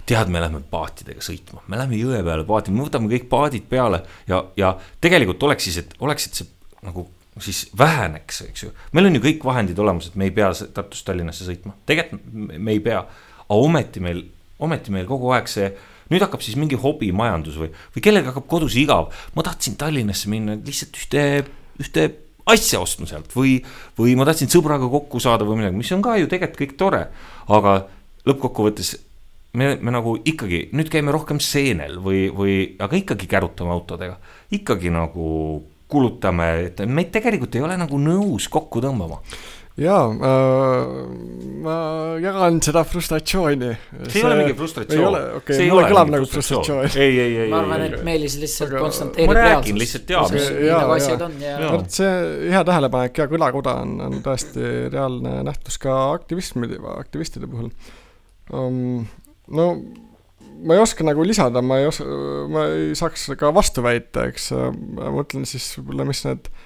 tead, me lähme paatidega sõitma, me lähme jõe peale paati, me võtame kõik paadid peale ja, ja tegelikult oleks siis, et oleksid see nagu siis väheneks, eks ju. meil on ju kõik vahendid olemas, et me ei pea Tartust Tallinnasse sõitma, tegelikult me ei pea, aga ometi meil, ometi meil kogu aeg see nüüd hakkab siis mingi hobimajandus või, või kellelgi hakkab kodus igav. ma tahtsin Tallinnasse minna lihtsalt ühte, ühte asja ostma sealt või, või ma tahtsin sõbraga kokku saada või midagi, mis on ka ju tegelikult kõik tore. aga lõppkokkuvõttes me, me nagu ikkagi nüüd käime rohkem seenel või, või, aga ikkagi kärutame autodega. ikkagi nagu kulutame, et meid tegelikult ei ole nagu nõus kokku tõmbama jaa äh,, ma jagan seda frustratsiooni. see ei ole mingi frustratsioon. Okay, see ei ole kõlab nagu frustratsioon. ei, ei, ei. ma arvan, et Meelis lihtsalt konstanteerib reaalsust. ma räägin lihtsalt nii nagu asjad on ja, ja. vot see hea tähelepanek ja kõlakoda on, on tõesti reaalne nähtus ka aktivismi, aktivistide puhul um,. no ma ei oska nagu lisada, ma ei oska, ma ei saaks ka vastu väita, eks, ma mõtlen siis võib-olla, mis need äh,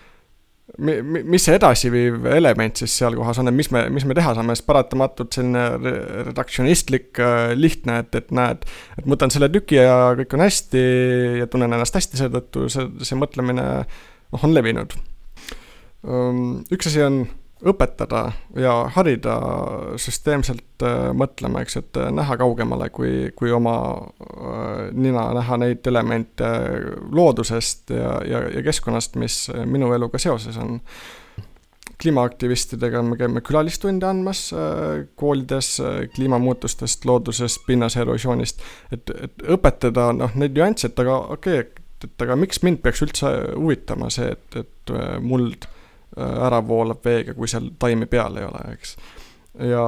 mis see edasiviiv element siis seal kohas on, et mis me, mis me teha saame, sest paratamatult selline redaktsionistlik äh, lihtne, et, et näed, et ma võtan selle tüki ja kõik on hästi ja tunnen ennast hästi seetõttu, see, see mõtlemine noh, on levinud. üks asi on õpetada ja harida süsteemselt äh, mõtlema, eks, et äh, näha kaugemale kui, kui oma äh, nina, näha neid elemente loodusest ja, ja, ja keskkonnast, mis minu eluga seoses on. kliimaaktivistidega me käime külalistunde andmas koolides kliimamuutustest, loodusest, pinnase erosioonist, et, et õpetada noh, neid nüansse, et aga okei okay,, et aga miks mind peaks üldse huvitama see, et, et muld ära voolab veega, kui seal taimi peal ei ole, eks. ja,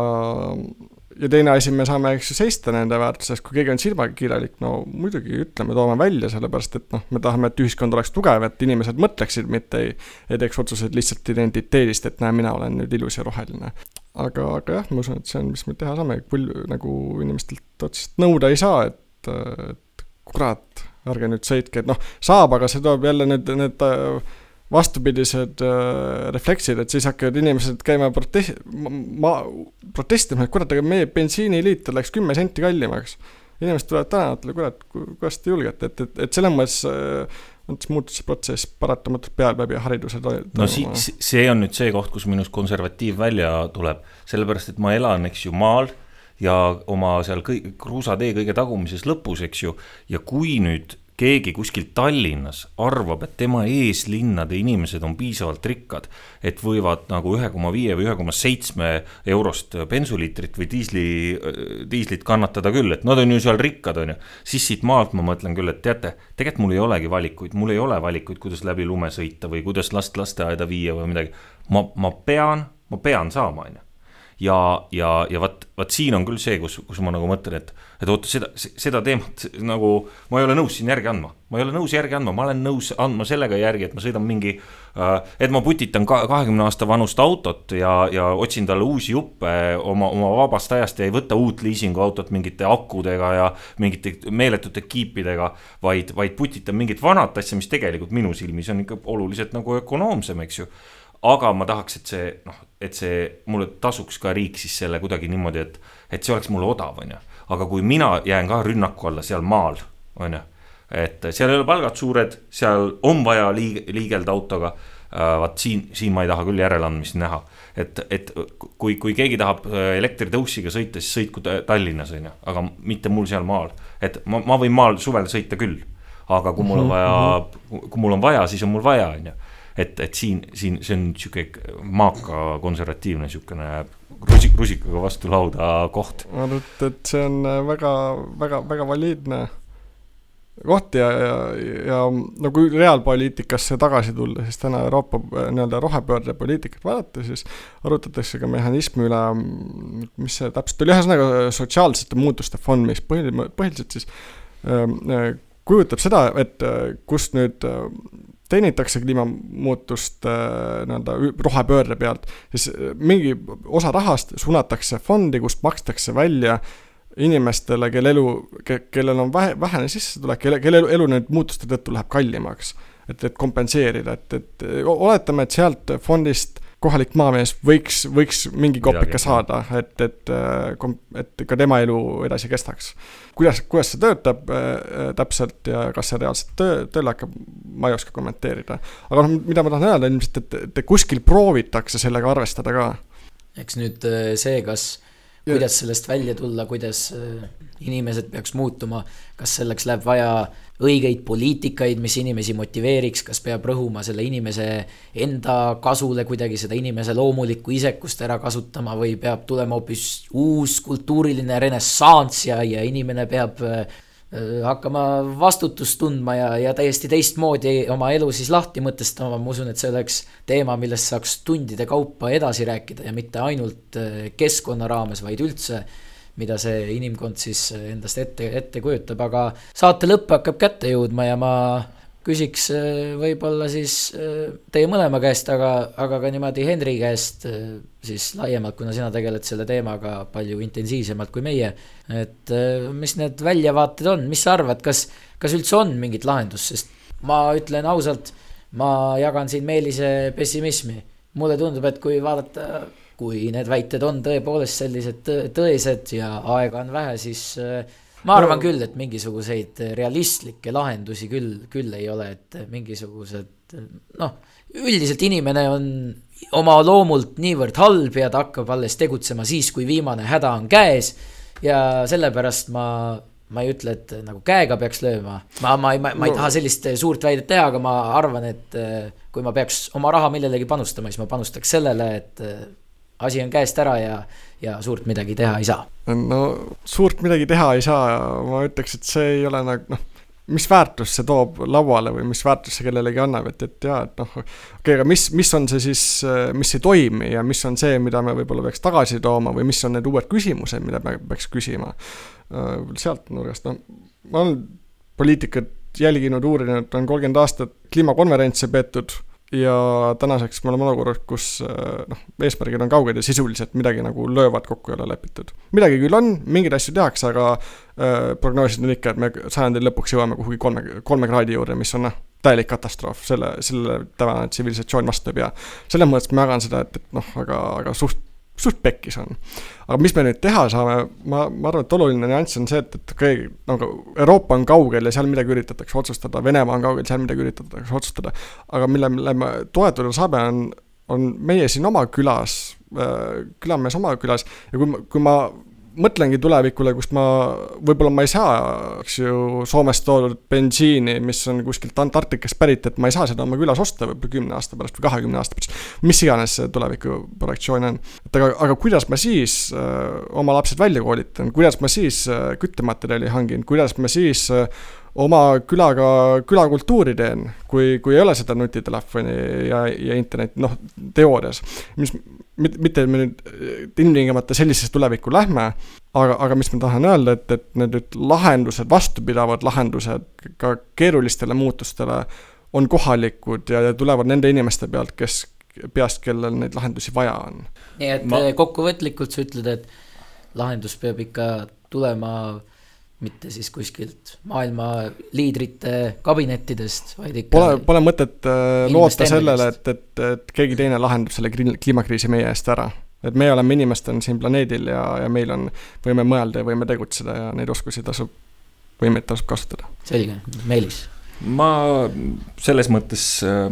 ja teine asi, me saame, eks ju, seista nende väärtuses, kui keegi on silmakirjalik, no muidugi ütleme, toome välja, sellepärast et noh, me tahame, et ühiskond oleks tugev, et inimesed mõtleksid, mitte ei, ei teeks otsuseid lihtsalt identiteedist, et näe, mina olen nüüd ilus ja roheline. aga, aga jah, ma usun, et see on, mis me teha saame, pul-, nagu inimestelt otseselt nõuda ei saa, et, et kurat, ärge nüüd sõitke, et noh, saab, aga see toob jälle need, need, need vastupidised äh, refleksid, et siis hakkavad inimesed käima protest-, ma, protestima, et kurat, aga meie bensiiniliiter läks kümme senti kallimaks. inimesed tulevad tänavatele, kurat, kuidas te julgete, et, et, et selles mõttes äh, mõttes muutus see protsess paratamatult peale läbi hariduse no si-, see on nüüd see koht, kus minust konservatiiv välja tuleb, sellepärast et ma elan, eks ju, maal ja oma seal kõi-, kruusatee kõige tagumises lõpus, eks ju, ja kui nüüd keegi kuskil Tallinnas arvab, et tema eeslinnade inimesed on piisavalt rikkad, et võivad nagu ühe koma viie või ühe koma seitsme eurost bensuliitrit või diisli, diislit kannatada küll, et nad on ju seal rikkad, on ju. siis siit maalt ma mõtlen küll, et teate, tegelikult mul ei olegi valikuid, mul ei ole valikuid, kuidas läbi lume sõita või kuidas last lasteaeda viia või midagi. ma, ma pean, ma pean saama, on ju ja, ja, ja vot, vot siin on küll see, kus, kus ma nagu mõtlen, et, et oota, seda, seda teemat nagu ma ei ole nõus siin järgi andma. ma ei ole nõus järgi andma, ma olen nõus andma sellega järgi, et ma sõidan mingi äh,, et ma putitan ka kahekümne aasta vanust autot ja, ja otsin talle uusi juppe oma, oma vabast ajast ja ei võta uut liisinguautot mingite akudega ja mingite meeletute kiipidega, vaid, vaid putitan mingit vanat asja, mis tegelikult minu silmis on ikka oluliselt nagu ökonoomsem, eks ju aga ma tahaks, et see noh, et see mulle tasuks ka riik siis selle kuidagi niimoodi, et, et see oleks mulle odav, on ju. aga kui mina jään ka rünnaku alla seal maal, on ju, et seal ei ole palgad suured, seal on vaja liig-, liigelda autoga äh,. vaat siin, siin ma ei taha küll järeleandmist näha, et, et kui, kui keegi tahab äh, elektritõusiga sõita, siis sõitku Tallinnas, on ju, aga mitte mul seal maal. et ma, ma võin maal suvel sõita küll, aga kui mul on mhm, vaja, mhm. kui mul on vaja, siis on mul vaja, on ju et, et siin, siin see on sihuke maaka konservatiivne sihukene rusik, rusikaga vastu lauda koht. ma arvan, et, et see on väga, väga, väga valiidne koht ja, ja, ja no kui reaalpoliitikasse tagasi tulla, siis täna Euroopa nii-öelda rohepöörde poliitikat vaadata, siis arutatakse ka mehhanismi üle, mis see täpselt oli, ühesõnaga sotsiaalsete muutuste fond, mis põhiliselt, põhiliselt siis äh, kujutab seda, et kust nüüd teenitakse kliimamuutust äh, nii-öelda rohepöörde pealt, siis mingi osa rahast suunatakse fondi, kust makstakse välja inimestele, kelle elu, kellel on vähe, vähene sissetulek, kelle, kelle elu, elu nüüd muutuste tõttu läheb kallimaks. et, et kompenseerida, et, et oletame, et sealt fondist kohalik maamees võiks, võiks mingi kopika saada, et, et, äh, et ka tema elu edasi kestaks. kuidas, kuidas see töötab äh, täpselt ja kas see reaalselt töö, tööle hakkab, ma ei oska kommenteerida. aga noh, mida ma tahan öelda ilmselt, et, et kuskil proovitakse sellega arvestada ka. eks nüüd äh, see, kas kuidas sellest välja tulla, kuidas äh, inimesed peaks muutuma, kas selleks läheb vaja õigeid poliitikaid, mis inimesi motiveeriks, kas peab rõhuma selle inimese enda kasule kuidagi seda inimese loomulikku isekust ära kasutama või peab tulema hoopis uus kultuuriline renessanss ja, ja inimene peab äh, hakkama vastutust tundma ja, ja täiesti teistmoodi oma elu siis lahti mõtestama, ma usun, et see oleks teema, millest saaks tundide kaupa edasi rääkida ja mitte ainult äh, keskkonna raames, vaid üldse, mida see inimkond siis endast ette, ette kujutab, aga saate lõpp hakkab kätte jõudma ja ma küsiks äh, võib-olla siis äh, teie mõlema käest, aga, aga ka niimoodi Henri käest äh, siis laiemalt, kuna sina tegeled selle teemaga palju intensiivsemalt kui meie. et mis need väljavaated on, mis sa arvad, kas, kas üldse on mingit lahendust, sest ma ütlen ausalt, ma jagan siin Meelise pessimismi. mulle tundub, et kui vaadata, kui need väited on tõepoolest sellised tõesed ja aega on vähe, siis äh, ma arvan küll, et mingisuguseid realistlikke lahendusi küll, küll ei ole, et mingisugused noh, üldiselt inimene on oma loomult niivõrd halb ja ta hakkab alles tegutsema siis, kui viimane häda on käes. ja sellepärast ma, ma ei ütle, et nagu käega peaks lööma, ma, ma, ma, ma ei taha sellist suurt väidet teha, aga ma arvan, et kui ma peaks oma raha millelegi panustama, siis ma panustaks sellele, et asi on käest ära ja, ja suurt midagi teha ei saa. no suurt midagi teha ei saa, ma ütleks, et see ei ole nagu noh, mis väärtust see toob lauale või mis väärtust see kellelegi annab, et, et jaa, et noh, okei okay,, aga mis, mis on see siis, mis ei toimi ja mis on see, mida me võib-olla peaks tagasi tooma või mis on need uued küsimused, mida me peaks küsima. sealt nurgast, noh, ma olen poliitikat jälginud, uurinud, on kolmkümmend aastat kliimakonverentse peetud ja tänaseks me oleme olukorras, kus äh, noh, eesmärgid on kauged ja sisuliselt midagi nagu löövad kokku ei ole lepitud. midagi küll on, mingeid asju tehakse, aga äh, prognoosid on ikka, et me sajandi lõpuks jõuame kuhugi kolme, kolme kraadi juurde, mis on noh, täielik katastroof, selle, sellele tänane tsivilisatsioon vastu ei pea. selles mõttes ma jagan seda, et, et noh, aga, aga suht suht pekkis on. aga mis me nüüd teha saame, ma, ma arvan, et oluline nüanss on see, et, et okei okay,, nagu Euroopa on kaugel ja seal midagi üritatakse otsustada, Venemaa on kaugel, seal midagi üritatakse otsustada. aga mille, mille me toetuda saame, on, on meie siin oma külas, äh, külamees oma külas ja kui ma, kui ma mõtlengi tulevikule, kust ma, võib-olla ma ei saa, eks ju, Soomest toodud bensiini, mis on kuskilt Antarktikast pärit, et ma ei saa seda oma külas osta võib-olla kümne aasta pärast või kahekümne aasta pärast. mis iganes see tuleviku projektsioon on. et aga, aga kuidas ma siis äh, oma lapsed välja koolitan, kuidas ma siis äh, küttematerjali hangin, kuidas ma siis öö, oma külaga, külakultuuri teen, kui, kui ei ole seda nutitelefoni ja, ja internetti, noh, teoorias. mis, mitte me nüüd ilmtingimata sellisesse tulevikku lähme, aga, aga mis ma tahan öelda, et, et need nüüd lahendused, vastupidavad lahendused ka keerulistele muutustele on kohalikud ja, ja tulevad nende inimeste pealt, kes, peast, kellel neid lahendusi vaja on. nii et ma... kokkuvõtlikult sa ütled, et lahendus peab ikka tulema mitte siis kuskilt maailma liidrite kabinettidest, vaid ikka Pole, pole mõtet äh, loota sellele, et, et, et keegi teine lahendab selle kliimakriisi meie eest ära. et meie oleme inimestena siin planeedil ja, ja meil on, võime mõelda ja võime tegutseda ja neid oskusi tasub, võimeid tasub kasutada. selge, Meelis ma selles mõttes,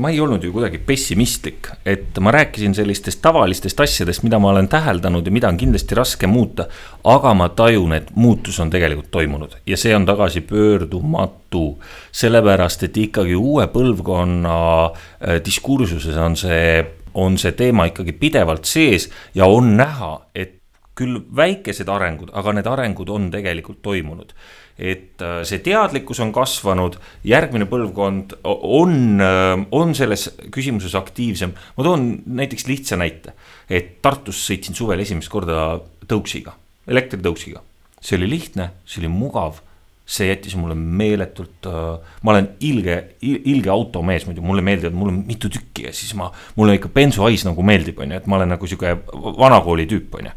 ma ei olnud ju kuidagi pessimistlik, et ma rääkisin sellistest tavalistest asjadest, mida ma olen täheldanud ja mida on kindlasti raske muuta. aga ma tajun, et muutus on tegelikult toimunud ja see on tagasipöördumatu. sellepärast, et ikkagi uue põlvkonna äh, diskursuses on see, on see teema ikkagi pidevalt sees ja on näha, et küll väikesed arengud, aga need arengud on tegelikult toimunud et äh, see teadlikkus on kasvanud, järgmine põlvkond on, äh, on selles küsimuses aktiivsem. ma toon näiteks lihtsa näite, et Tartus sõitsin suvel esimest korda tõuksiga, elektritõuksiga. see oli lihtne, see oli mugav, see jättis mulle meeletult äh,, ma olen ilge, ilge automees muidu, mulle meeldivad, mul on mitu tükki ja siis ma, mulle ikka bensuhais nagu meeldib, on ju, et ma olen nagu sihuke vanakooli tüüp, on ju.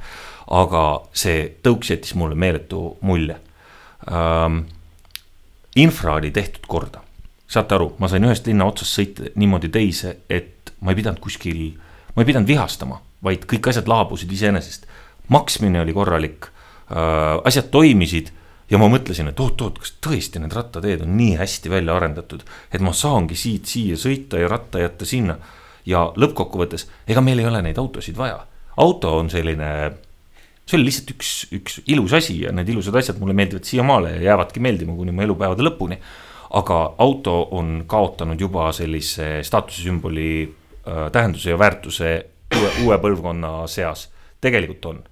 aga see tõuks jättis mulle meeletu mulje ähm, infra oli tehtud korda. saate aru, ma sain ühest linna otsast sõita niimoodi teise, et ma ei pidanud kuskil, ma ei pidanud vihastama, vaid kõik asjad laabusid iseenesest. maksmine oli korralik äh,, asjad toimisid ja ma mõtlesin, et oot-oot, kas tõesti need rattateed on nii hästi välja arendatud, et ma saangi siit siia sõita ja ratta jätta sinna. ja lõppkokkuvõttes, ega meil ei ole neid autosid vaja. auto on selline see oli lihtsalt üks, üks ilus asi ja need ilusad asjad mulle meeldivad siiamaale ja jäävadki meeldima kuni mu elupäevade lõpuni. aga auto on kaotanud juba sellise staatusesümboli äh, tähenduse ja väärtuse uue, uue põlvkonna seas. tegelikult on,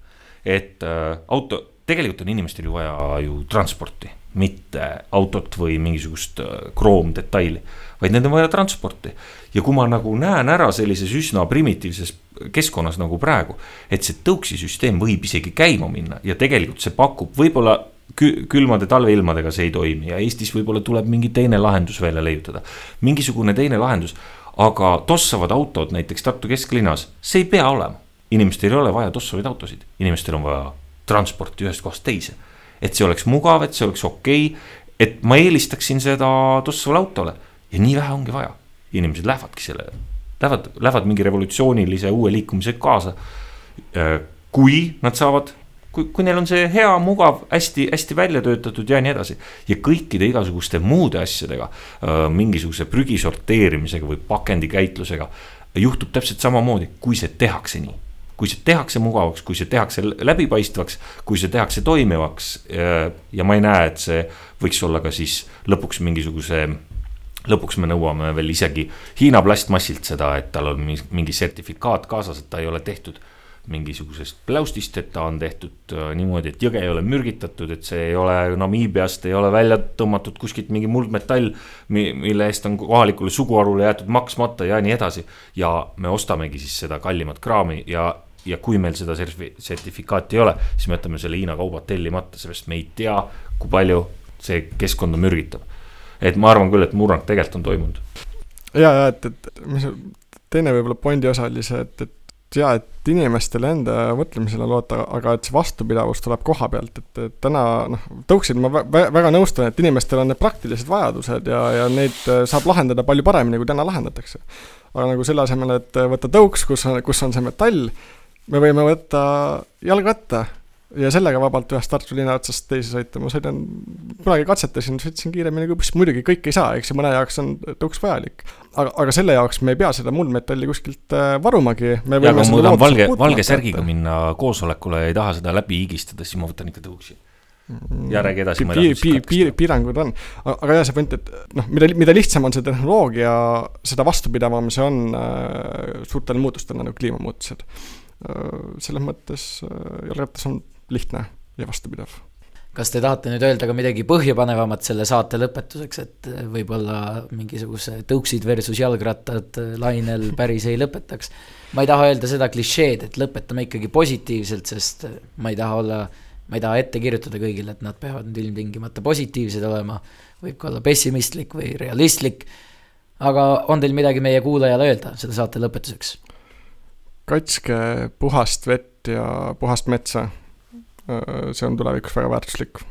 et äh, auto, tegelikult on inimestel ju vaja ju transporti, mitte autot või mingisugust äh, kroomdetaili vaid need on vaja transporti. ja kui ma nagu näen ära sellises üsna primitiivses keskkonnas nagu praegu, et see tõuksi süsteem võib isegi käima minna ja tegelikult see pakub võib-olla külmade talveilmadega see ei toimi ja Eestis võib-olla tuleb mingi teine lahendus välja leiutada. mingisugune teine lahendus, aga tossavad autod näiteks Tartu kesklinnas, see ei pea olema. inimestel ei ole vaja tossavaid autosid, inimestel on vaja transporti ühest kohast teise. et see oleks mugav, et see oleks okei okay,, et ma eelistaksin seda tossavale autole ja nii vähe ongi vaja, inimesed lähevadki sellele, lähevad, lähevad mingi revolutsioonilise uue liikumisega kaasa. Äh, kui nad saavad, kui, kui neil on see hea, mugav, hästi-hästi välja töötatud ja nii edasi. ja kõikide igasuguste muude asjadega, äh, mingisuguse prügi sorteerimisega või pakendikäitlusega juhtub täpselt samamoodi, kui see tehakse nii kui see tehakse mugavaks, kui see tehakse läbipaistvaks, kui see tehakse toimivaks ja, ja ma ei näe, et see võiks olla ka siis lõpuks mingisuguse lõpuks me nõuame veel isegi Hiina plastmassilt seda, et tal on mingi sertifikaat kaasas, et ta ei ole tehtud mingisugusest pläustist, et ta on tehtud äh, niimoodi, et jõge ei ole mürgitatud, et see ei ole Namiibiast, ei ole välja tõmmatud kuskilt mingi muldmetall. mille eest on kohalikule suguharule jäetud maksmata ja nii edasi. ja me ostamegi siis seda kallimat kraami ja, ja kui meil seda sertifikaati ei ole, siis me jätame selle Hiina kaubad tellimata, sest me ei tea, kui palju see keskkonda mürgitab et ma arvan küll, et murrang tegelikult on toimunud. ja, ja et, et mis teine võib-olla pointi osa oli see, et, et ja, et inimestele enda mõtlemisele loota, aga et see vastupidavus tuleb koha pealt, et, täna noh, tõuksid ma vä väga nõustun, et inimestel on need praktilised vajadused ja, ja neid äh, saab lahendada palju paremini, kui täna lahendatakse. aga nagu selle asemel, et võtta tõuks, kus on, kus on see metall, me võime võtta jalgratta ja sellega vabalt ühest Tartu linna otsast teise sõita, ma sõidan, kunagi katsetasin, sõitsin kiiremini kui buss, muidugi kõik ei saa, eks ju, mõne jaoks on tõuks vajalik. aga, aga selle jaoks me ei pea seda muldmetalli kuskilt äh, varumagi. ja kui ma tahan valge, valge särgiga minna koosolekule ja ei taha seda läbi higistada, siis ma võtan ikka tõuksi Mm. ja räägi edasi. piir, piir, piir, piirangud on, aga jah, see point, et noh, mida, mida lihtsam on see tehnoloogia, seda vastupidavam see on äh, suurtele muutustele nagu kliimamuutused äh,. selles mõttes äh, jalgratas on lihtne ja vastupidav. kas te tahate nüüd öelda ka midagi põhjapanevamat selle saate lõpetuseks, et võib-olla mingisuguse tõuksid versus jalgrattad lainel päris ei lõpetaks? ma ei taha öelda seda klišeed, et lõpetame ikkagi positiivselt, sest ma ei taha olla ma ei taha ette kirjutada kõigile, et nad peavad nüüd ilmtingimata positiivsed olema, võib ka olla pessimistlik või realistlik, aga on teil midagi meie kuulajale öelda selle saate lõpetuseks? kaitske puhast vett ja puhast metsa. See on tulevikus väga väärtuslik.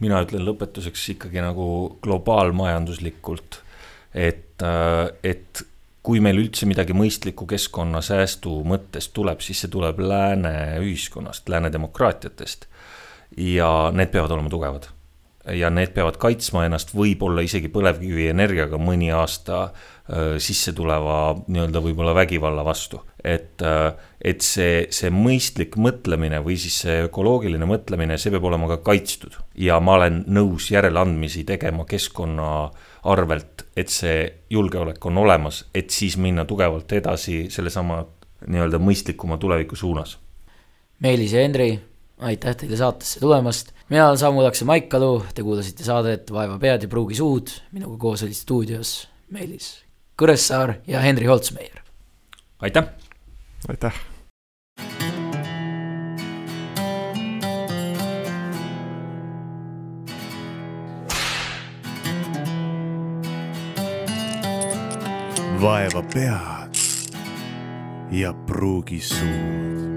mina ütlen lõpetuseks ikkagi nagu globaalmajanduslikult, et, et kui meil üldse midagi mõistlikku keskkonnasäästu mõttes tuleb, siis see tuleb lääne ühiskonnast, lääne demokraatiatest. ja need peavad olema tugevad. ja need peavad kaitsma ennast võib-olla isegi põlevkivienergiaga mõni aasta äh, sisse tuleva nii-öelda võib-olla vägivalla vastu. et, et see, see mõistlik mõtlemine või siis see ökoloogiline mõtlemine, see peab olema ka kaitstud. ja ma olen nõus järeleandmisi tegema keskkonna arvelt, et see julgeolek on olemas, et siis minna tugevalt edasi sellesama nii-öelda mõistlikuma tuleviku suunas. Meelis ja Henri, aitäh teile saatesse tulemast. mina olen Samu Lakse Maikalu, te kuulasite saadet Vaeva pead ja pruugi suud, minuga koos olid stuudios Meelis Kõressaar ja Henri Holtsmeier. aitäh! aitäh! vaeva pead ja pruugi suud